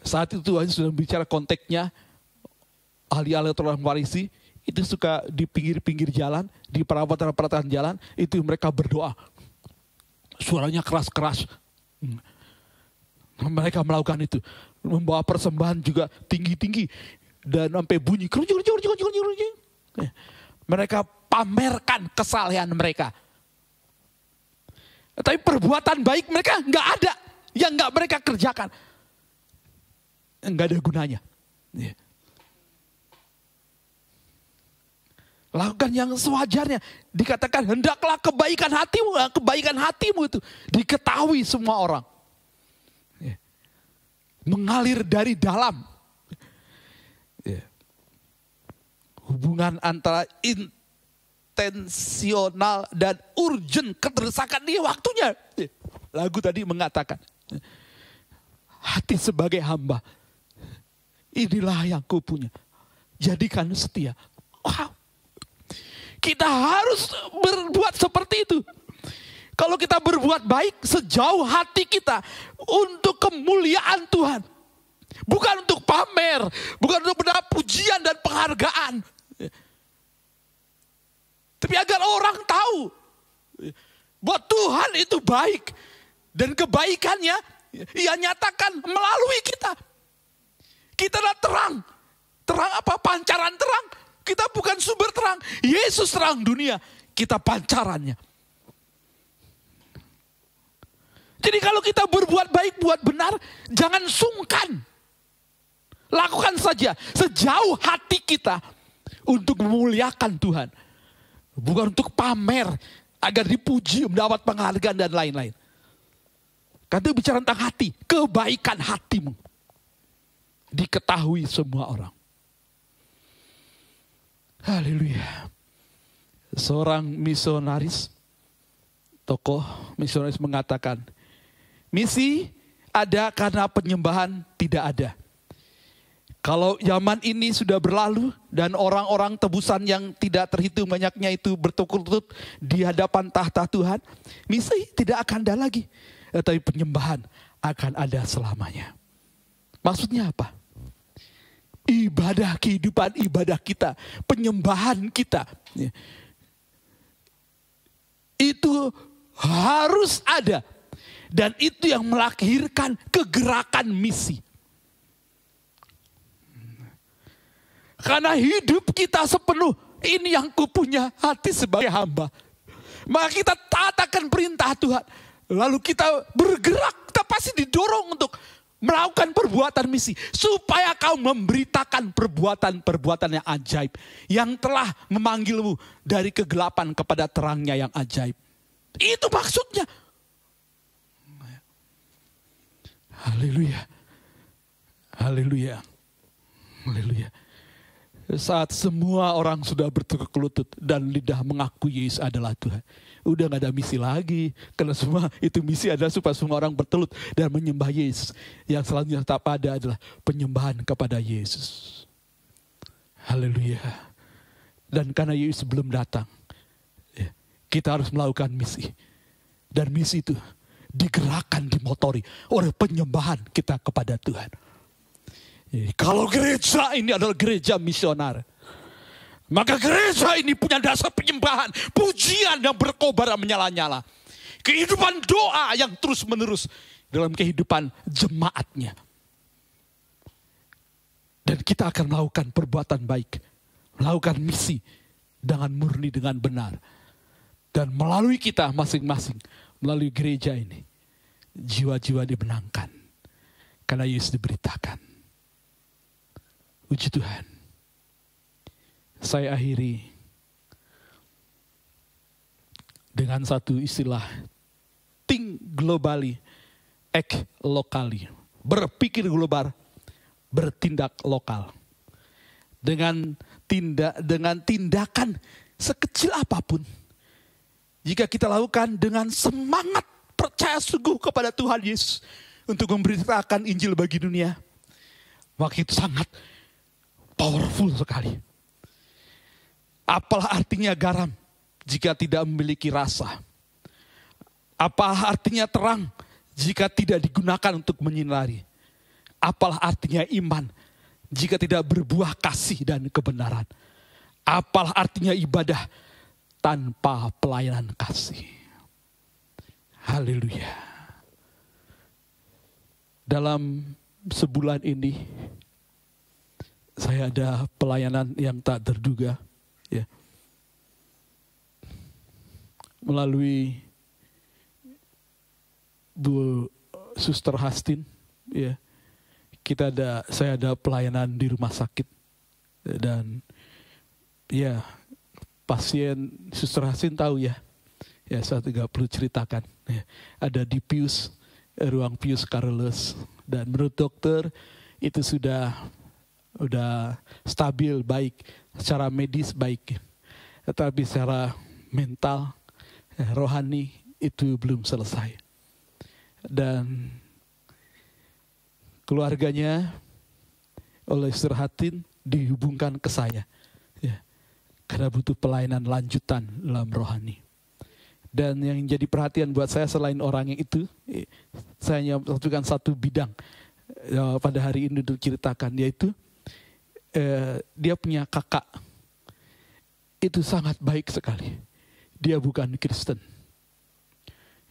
Saat itu Tuhan sudah bicara konteksnya ahli-ahli orang Farisi itu suka di pinggir-pinggir jalan, di perawatan-perawatan jalan, itu mereka berdoa. Suaranya keras-keras. Hmm. Mereka melakukan itu membawa persembahan juga tinggi-tinggi dan sampai bunyi keruncing, keruncing, keruncing, keruncing. Eh, Mereka pamerkan kesalehan mereka. Tapi perbuatan baik mereka nggak ada yang nggak mereka kerjakan, nggak ada gunanya. Ya. Lakukan yang sewajarnya. Dikatakan hendaklah kebaikan hatimu, kebaikan hatimu itu diketahui semua orang mengalir dari dalam. Ya. Hubungan antara intensional dan urgent keterdesakan ini waktunya. Ya. Lagu tadi mengatakan, hati sebagai hamba, inilah yang ku punya. jadikan setia. Wow. Kita harus berbuat seperti itu. Kalau kita berbuat baik sejauh hati kita untuk kemuliaan Tuhan. Bukan untuk pamer, bukan untuk mendapat pujian dan penghargaan. Tapi agar orang tahu bahwa Tuhan itu baik dan kebaikannya ia nyatakan melalui kita. Kita adalah terang. Terang apa? Pancaran terang. Kita bukan sumber terang. Yesus terang dunia. Kita pancarannya. Jadi kalau kita berbuat baik, buat benar, jangan sungkan. Lakukan saja sejauh hati kita untuk memuliakan Tuhan. Bukan untuk pamer agar dipuji, mendapat penghargaan dan lain-lain. Karena bicara tentang hati, kebaikan hatimu. Diketahui semua orang. Haleluya. Seorang misionaris, tokoh misionaris mengatakan, misi ada karena penyembahan tidak ada. Kalau zaman ini sudah berlalu dan orang-orang tebusan yang tidak terhitung banyaknya itu bertukut-tukut di hadapan tahta Tuhan, misi tidak akan ada lagi. Tetapi penyembahan akan ada selamanya. Maksudnya apa? Ibadah kehidupan ibadah kita, penyembahan kita. Itu harus ada. Dan itu yang melahirkan kegerakan misi. Karena hidup kita sepenuh ini yang kupunya hati sebagai hamba. Maka kita taatakan perintah Tuhan. Lalu kita bergerak, kita pasti didorong untuk melakukan perbuatan misi. Supaya kau memberitakan perbuatan-perbuatan yang ajaib. Yang telah memanggilmu dari kegelapan kepada terangnya yang ajaib. Itu maksudnya. Haleluya. Haleluya. Haleluya. Saat semua orang sudah bertukuk lutut dan lidah mengaku Yesus adalah Tuhan. Udah gak ada misi lagi. Karena semua itu misi adalah supaya semua orang bertelut dan menyembah Yesus. Yang selanjutnya tetap ada adalah penyembahan kepada Yesus. Haleluya. Dan karena Yesus belum datang. ya, Kita harus melakukan misi. Dan misi itu digerakkan, dimotori oleh penyembahan kita kepada Tuhan. Jadi, Kalau gereja ini adalah gereja misionar. Maka gereja ini punya dasar penyembahan. Pujian yang berkobar menyala-nyala. Kehidupan doa yang terus menerus dalam kehidupan jemaatnya. Dan kita akan melakukan perbuatan baik. Melakukan misi dengan murni, dengan benar. Dan melalui kita masing-masing. Melalui gereja ini. Jiwa-jiwa dimenangkan. Karena Yesus diberitakan. Puji Tuhan. Saya akhiri dengan satu istilah think globally, act locally. Berpikir global, bertindak lokal. Dengan tindak dengan tindakan sekecil apa pun. Jika kita lakukan dengan semangat percaya sungguh kepada Tuhan Yesus untuk memberitakan Injil bagi dunia, maka itu sangat powerful sekali. Apalah artinya garam jika tidak memiliki rasa? Apa artinya terang jika tidak digunakan untuk menyinari? Apalah artinya iman jika tidak berbuah kasih dan kebenaran? Apalah artinya ibadah tanpa pelayanan kasih? Haleluya. Dalam sebulan ini saya ada pelayanan yang tak terduga ya melalui Bu Suster Hastin ya kita ada saya ada pelayanan di rumah sakit dan ya pasien Suster Hastin tahu ya. Ya saya tidak perlu ceritakan. Ya. ada di Pius ruang Pius Carolus dan menurut dokter itu sudah udah stabil baik. Secara medis baik. Tetapi secara mental eh, rohani itu belum selesai. Dan keluarganya oleh istirahatin dihubungkan ke saya. Karena butuh pelayanan lanjutan dalam rohani. Dan yang jadi perhatian buat saya selain orang yang itu, eh, saya hanya satukan satu bidang eh, pada hari ini untuk ceritakan, yaitu eh, dia punya kakak. Itu sangat baik sekali. Dia bukan Kristen.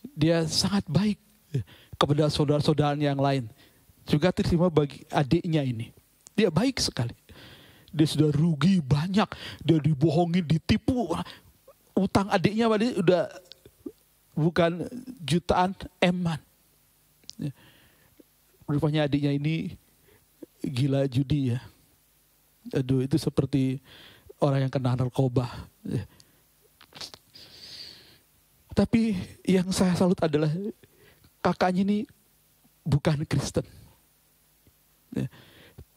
Dia sangat baik eh, kepada saudara-saudaranya yang lain. Juga terima bagi adiknya ini. Dia baik sekali. Dia sudah rugi banyak. Dia dibohongin, ditipu. Utang adiknya pada udah bukan jutaan eman. Ya. Rupanya adiknya ini gila judi ya. Aduh itu seperti orang yang kena narkoba. Tapi yang saya salut adalah kakaknya ini bukan Kristen. Ya.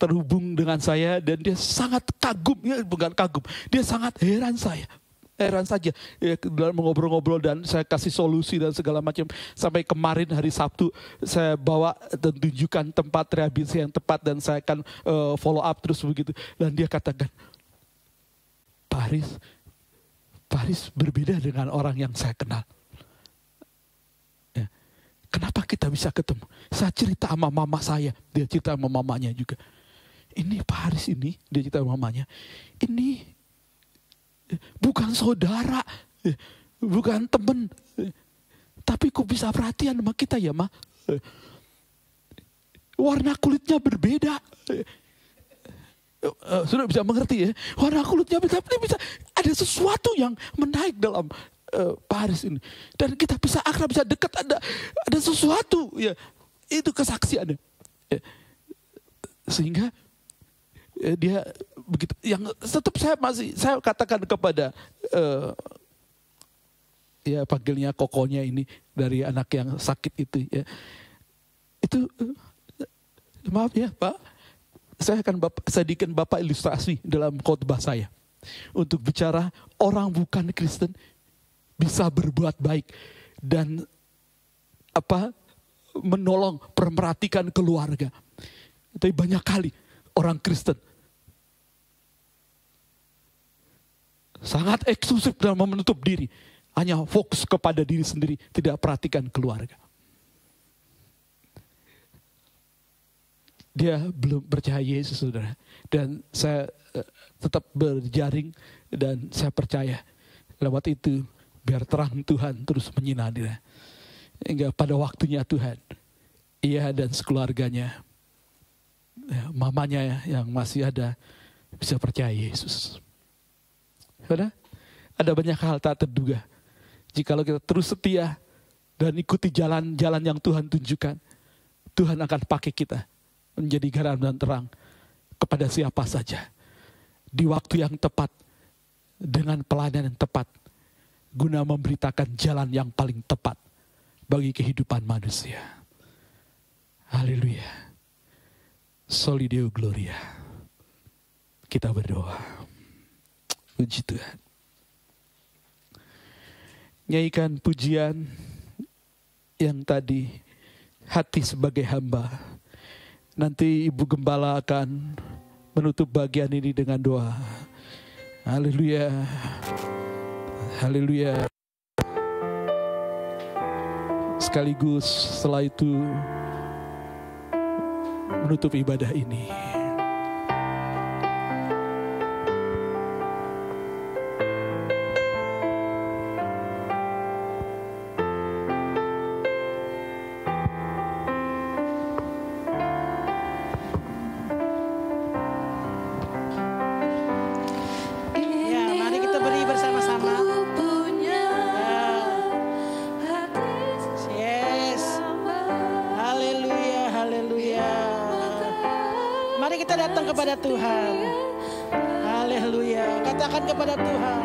Terhubung dengan saya dan dia sangat kagum, ya bukan kagum, dia sangat heran saya. Heran saja ya, dalam mengobrol-ngobrol dan saya kasih solusi dan segala macam. Sampai kemarin hari Sabtu saya bawa dan tunjukkan tempat rehabilitasi yang tepat dan saya akan eh, follow up terus begitu. Dan dia katakan, Pak Haris berbeda dengan orang yang saya kenal. Ya. Kenapa kita bisa ketemu? Saya cerita sama mama saya, dia cerita sama mamanya juga. Ini Pak Haris ini, dia cerita mamanya. Ini eh, bukan saudara, eh, bukan temen. eh, Tapi kok bisa perhatian sama kita ya, Ma? Warna kulitnya berbeda. Sudah bisa mengerti ya warna kulitnya beda tapi bisa ada sesuatu yang menaik dalam eh, Paris ini dan kita bisa akrab bisa dekat ada ada sesuatu ya itu kesaksiannya Eh, sehingga eh, dia begitu yang tetap saya masih saya katakan kepada eh, ya panggilnya kokonya ini dari anak yang sakit itu ya itu eh, maaf ya Pak saya akan bapak, sadikan Bapak ilustrasi dalam khotbah saya. Untuk bicara orang bukan Kristen bisa berbuat baik dan apa menolong, permerhatikan keluarga. Tapi banyak kali orang Kristen sangat eksklusif dalam menutup diri. Hanya fokus kepada diri sendiri, tidak perhatikan keluarga. dia belum percaya Yesus saudara dan saya eh, tetap berjaring dan saya percaya lewat itu biar terang Tuhan terus menyinari hingga pada waktunya Tuhan ia dan sekeluarganya ya, mamanya yang masih ada bisa percaya Yesus saudara ada banyak hal tak terduga jikalau kita terus setia dan ikuti jalan-jalan yang Tuhan tunjukkan Tuhan akan pakai kita menjadi garam dan terang kepada siapa saja di waktu yang tepat dengan pelayanan yang tepat guna memberitakan jalan yang paling tepat bagi kehidupan manusia. Haleluya. Soli Deo Gloria. Kita berdoa. Puji Tuhan. Nyanyikan pujian yang tadi hati sebagai hamba Nanti Ibu Gembala akan menutup bagian ini dengan doa. Haleluya. Haleluya. Sekaligus setelah itu menutup ibadah ini. Katakan kepada Tuhan.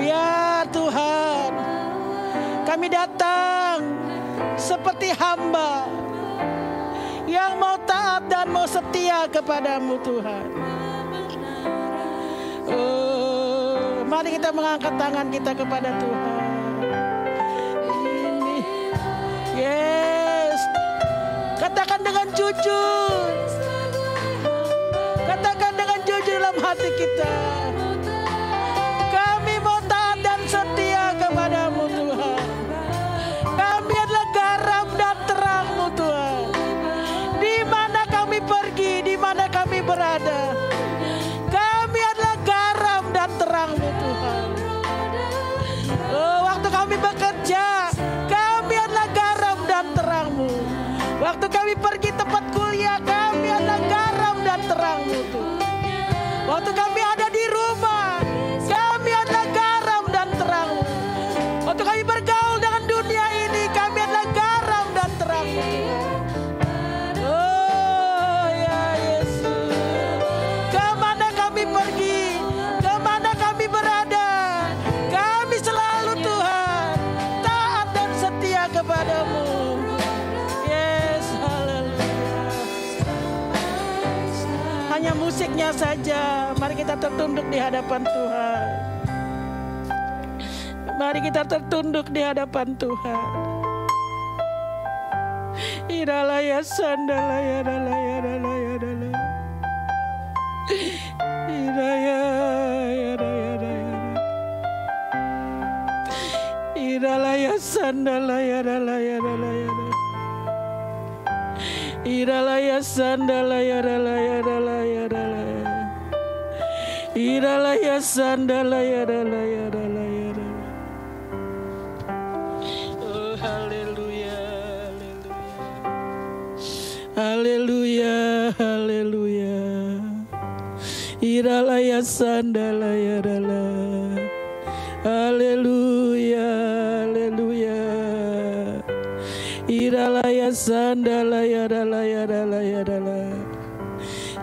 Biar Tuhan kami datang seperti hamba yang mau taat dan mau setia kepadamu Tuhan. Oh, mari kita mengangkat tangan kita kepada Tuhan. Yes. Katakan dengan jujur. Hati mari kita tertunduk di hadapan Tuhan. Mari kita tertunduk di hadapan Tuhan. Iralaya sandalaya dalaya dalaya dalaya. Iraya iraya iraya. Iralaya sandalaya dalaya dalaya. Iralaya sandalaya dalaya dalaya dalaya. Iralaya sandalaya dalaya dalaya dalaya. Oh haleluya haleluya. Haleluya haleluya. Iralaya sandalaya dala Haleluya haleluya. Iralaya sandalaya dala ya dala ya dala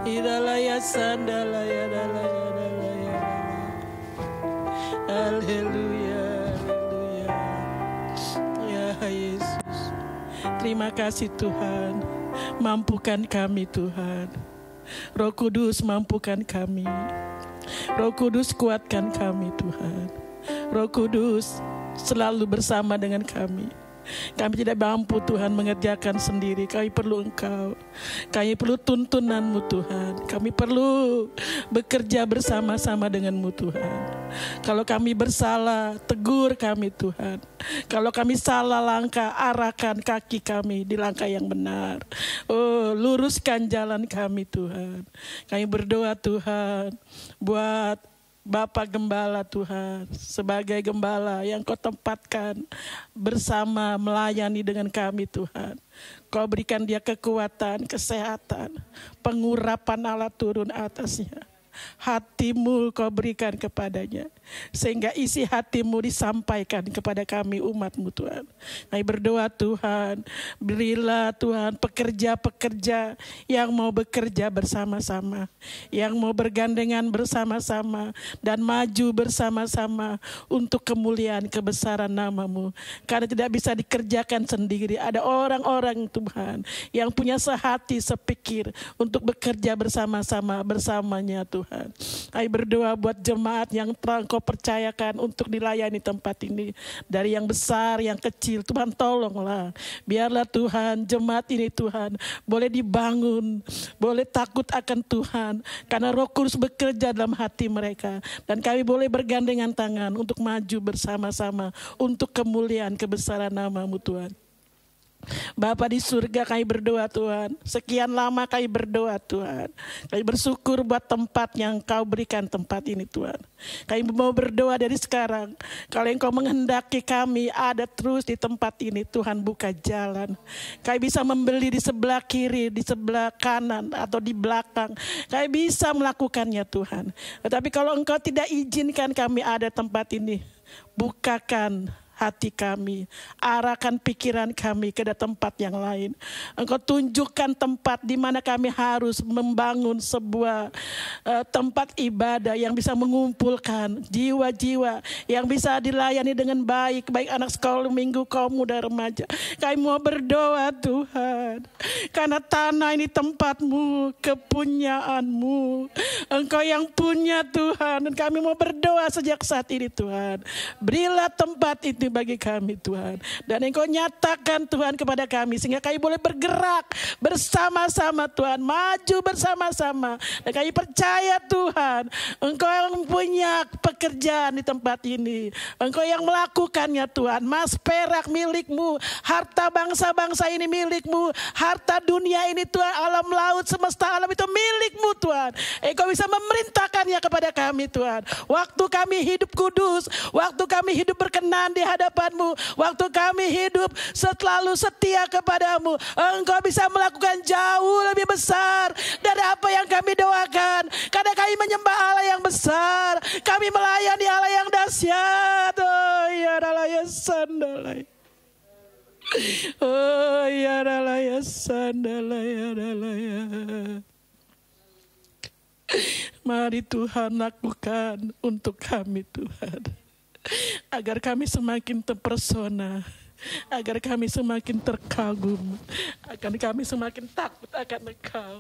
Iralaya sandalaya dala ya dala Terima kasih Tuhan Mampukan kami Tuhan Roh Kudus mampukan kami Roh Kudus kuatkan kami Tuhan Roh Kudus selalu bersama dengan kami kami tidak mampu Tuhan mengerjakan sendiri. Kami perlu Engkau. Kami perlu tuntunanmu Tuhan. Kami perlu bekerja bersama-sama denganmu Tuhan. Kalau kami bersalah, tegur kami Tuhan. Kalau kami salah langkah, arahkan kaki kami di langkah yang benar. Oh, luruskan jalan kami Tuhan. Kami berdoa Tuhan buat Bapak Gembala Tuhan, sebagai gembala yang kau tempatkan bersama melayani dengan kami Tuhan. Kau berikan dia kekuatan, kesehatan, pengurapan Allah turun atasnya. Hatimu kau berikan kepadanya. Sehingga isi hatimu disampaikan kepada kami umatmu Tuhan. Kami berdoa Tuhan, berilah Tuhan pekerja-pekerja yang mau bekerja bersama-sama. Yang mau bergandengan bersama-sama. Dan maju bersama-sama untuk kemuliaan kebesaran namamu. Karena tidak bisa dikerjakan sendiri. Ada orang-orang Tuhan yang punya sehati, sepikir untuk bekerja bersama-sama bersamanya Tuhan. Kami berdoa buat jemaat yang telah Engkau percayakan untuk dilayani tempat ini. Dari yang besar, yang kecil. Tuhan tolonglah. Biarlah Tuhan jemaat ini Tuhan boleh dibangun. Boleh takut akan Tuhan. Karena roh kudus bekerja dalam hati mereka. Dan kami boleh bergandengan tangan untuk maju bersama-sama. Untuk kemuliaan kebesaran namamu Tuhan. Bapa di surga kami berdoa Tuhan. Sekian lama kami berdoa Tuhan. Kami bersyukur buat tempat yang kau berikan tempat ini Tuhan. Kami mau berdoa dari sekarang. Kalau engkau menghendaki kami ada terus di tempat ini. Tuhan buka jalan. Kami bisa membeli di sebelah kiri, di sebelah kanan atau di belakang. Kami bisa melakukannya Tuhan. Tetapi kalau engkau tidak izinkan kami ada tempat ini. Bukakan hati kami, arahkan pikiran kami ke tempat yang lain. Engkau tunjukkan tempat di mana kami harus membangun sebuah eh, tempat ibadah yang bisa mengumpulkan jiwa-jiwa yang bisa dilayani dengan baik, baik anak sekolah minggu, kaum muda remaja. Kami mau berdoa Tuhan, karena tanah ini tempatmu, kepunyaanmu. Engkau yang punya Tuhan. Dan kami mau berdoa sejak saat ini Tuhan. Berilah tempat itu bagi kami Tuhan. Dan Engkau nyatakan Tuhan kepada kami. Sehingga kami boleh bergerak bersama-sama Tuhan. Maju bersama-sama. Dan kami percaya Tuhan. Engkau yang punya pekerjaan di tempat ini. Engkau yang melakukannya Tuhan. Mas perak milikmu. Harta bangsa-bangsa ini milikmu. Harta dunia ini Tuhan. Alam laut semesta alam itu milikmu Tuhan. Engkau bisa memerintahkannya kepada kami Tuhan. Waktu kami hidup kudus. Waktu kami hidup berkenan di hadapanmu. Waktu kami hidup selalu setia kepadamu. Engkau bisa melakukan jauh lebih besar dari apa yang kami doakan. Karena kami menyembah Allah yang besar. Kami melayani Allah yang dahsyat. Oh ya Allah ya sandalai. Oh ya Allah ya sandalai ya Allah ya. Mari Tuhan lakukan untuk kami Tuhan. Agar kami semakin terpersona. Agar kami semakin terkagum. Agar kami semakin takut akan Engkau.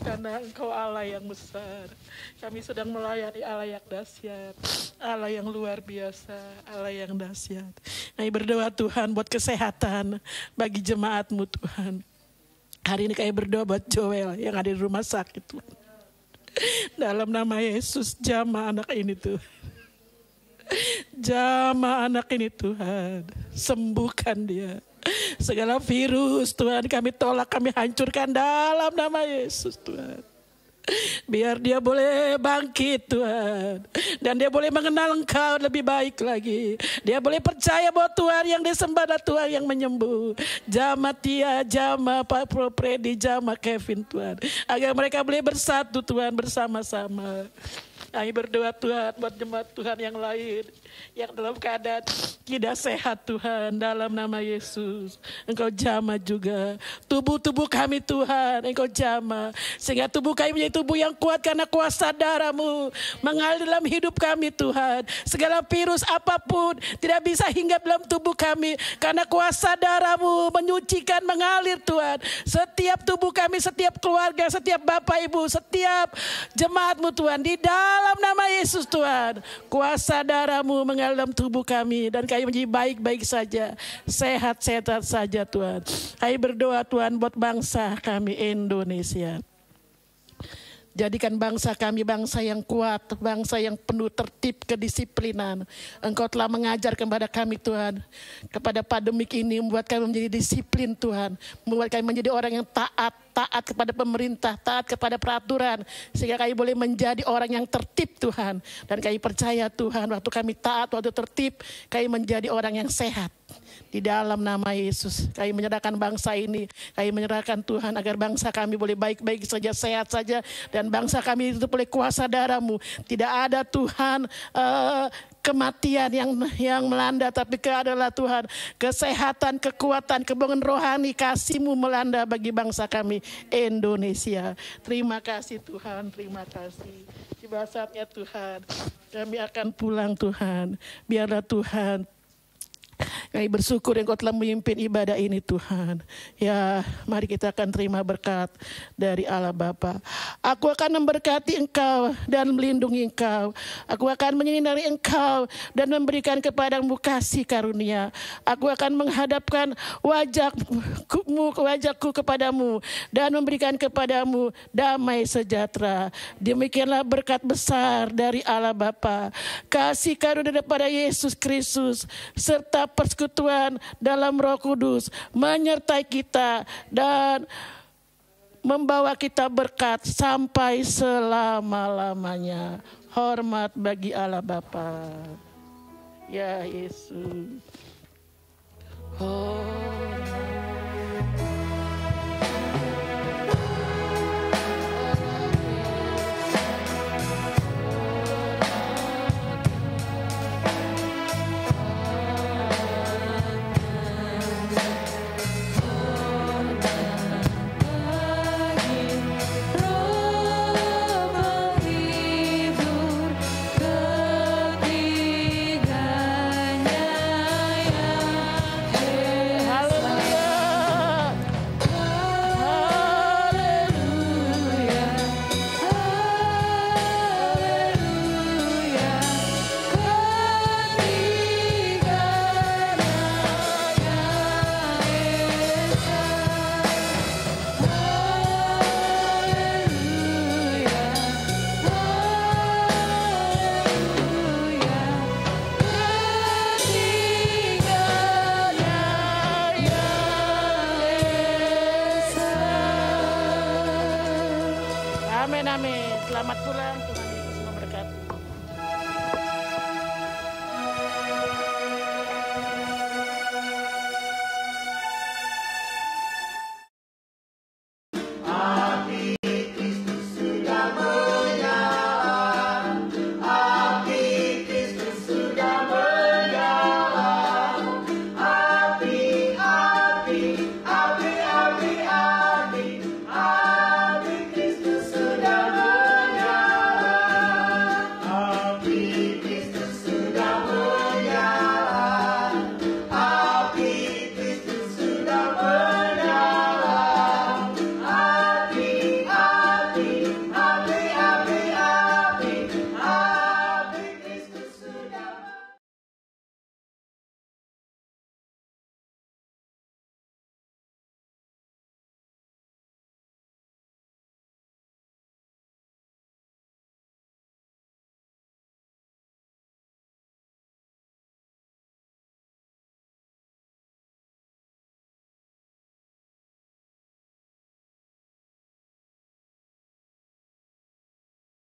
Karena Engkau Allah yang besar. Kami sedang melayani Allah yang dahsyat. Allah yang luar biasa. Allah yang dahsyat. Kami berdoa Tuhan buat kesehatan bagi jemaatmu Tuhan. Hari ini kami berdoa buat Joel yang ada di rumah sakit. Dalam nama Yesus jamah anak ini Tuhan. Jamah anak ini Tuhan. Sembuhkan dia. Segala virus Tuhan kami tolak, kami hancurkan dalam nama Yesus Tuhan. Biar dia boleh bangkit Tuhan. Dan dia boleh mengenal engkau lebih baik lagi. Dia boleh percaya bahwa Tuhan yang disembah adalah Tuhan yang menyembuh. Jama Tia, Jama Pak Pro Predi, Jama Kevin Tuhan. Agar mereka boleh bersatu Tuhan bersama-sama. Kami berdoa Tuhan buat jemaat Tuhan yang lain. Yang dalam keadaan tidak sehat Tuhan. Dalam nama Yesus. Engkau jama juga. Tubuh-tubuh kami Tuhan. Engkau jama. Sehingga tubuh kami menjadi tubuh yang kuat karena kuasa darahmu. Mengalir dalam hidup kami Tuhan. Segala virus apa pun tidak bisa hinggap dalam tubuh kami. Karena kuasa darahmu menyucikan mengalir Tuhan. Setiap tubuh kami, setiap keluarga, setiap bapak ibu, setiap jemaatmu Tuhan. Di dalam nama Yesus Tuhan. Kuasa darahmu mengalir dalam tubuh kami. Dan kami menjadi baik-baik saja. Sehat-sehat saja Tuhan. Kami berdoa Tuhan buat bangsa kami Indonesia. Jadikan bangsa kami bangsa yang kuat, bangsa yang penuh tertib kedisiplinan. Engkau telah mengajar kepada kami Tuhan. Kepada pandemik ini membuat kami menjadi disiplin Tuhan. Membuat kami menjadi orang yang taat, taat kepada pemerintah, taat kepada peraturan. Sehingga kami boleh menjadi orang yang tertib Tuhan. Dan kami percaya Tuhan waktu kami taat, waktu tertib, kami menjadi orang yang sehat. Di dalam nama Yesus, kami menyerahkan bangsa ini, kami menyerahkan Tuhan agar bangsa kami boleh baik-baik saja, sehat saja, dan bangsa kami itu boleh kuasa darahmu. Tidak ada Tuhan eh, kematian yang yang melanda, tapi Kau adalah Tuhan kesehatan, kekuatan, kebangun rohani, kasihmu melanda bagi bangsa kami Indonesia. Terima kasih Tuhan, terima kasih. Tiba saatnya Tuhan, kami akan pulang Tuhan. Biarlah Tuhan kami bersyukur yang kau telah memimpin ibadah ini Tuhan. Ya, mari kita akan terima berkat dari Allah Bapa. Aku akan memberkati engkau dan melindungi engkau. Aku akan menyinari engkau dan memberikan kepadamu kasih karunia. Aku akan menghadapkan wajahmu, wajahku kepadamu dan memberikan kepadamu damai sejahtera. Demikianlah berkat besar dari Allah Bapa. Kasih karunia daripada Yesus Kristus serta persekutuan dalam Roh Kudus menyertai kita dan membawa kita berkat sampai selama-lamanya. Hormat bagi Allah Bapa. Ya Yesus.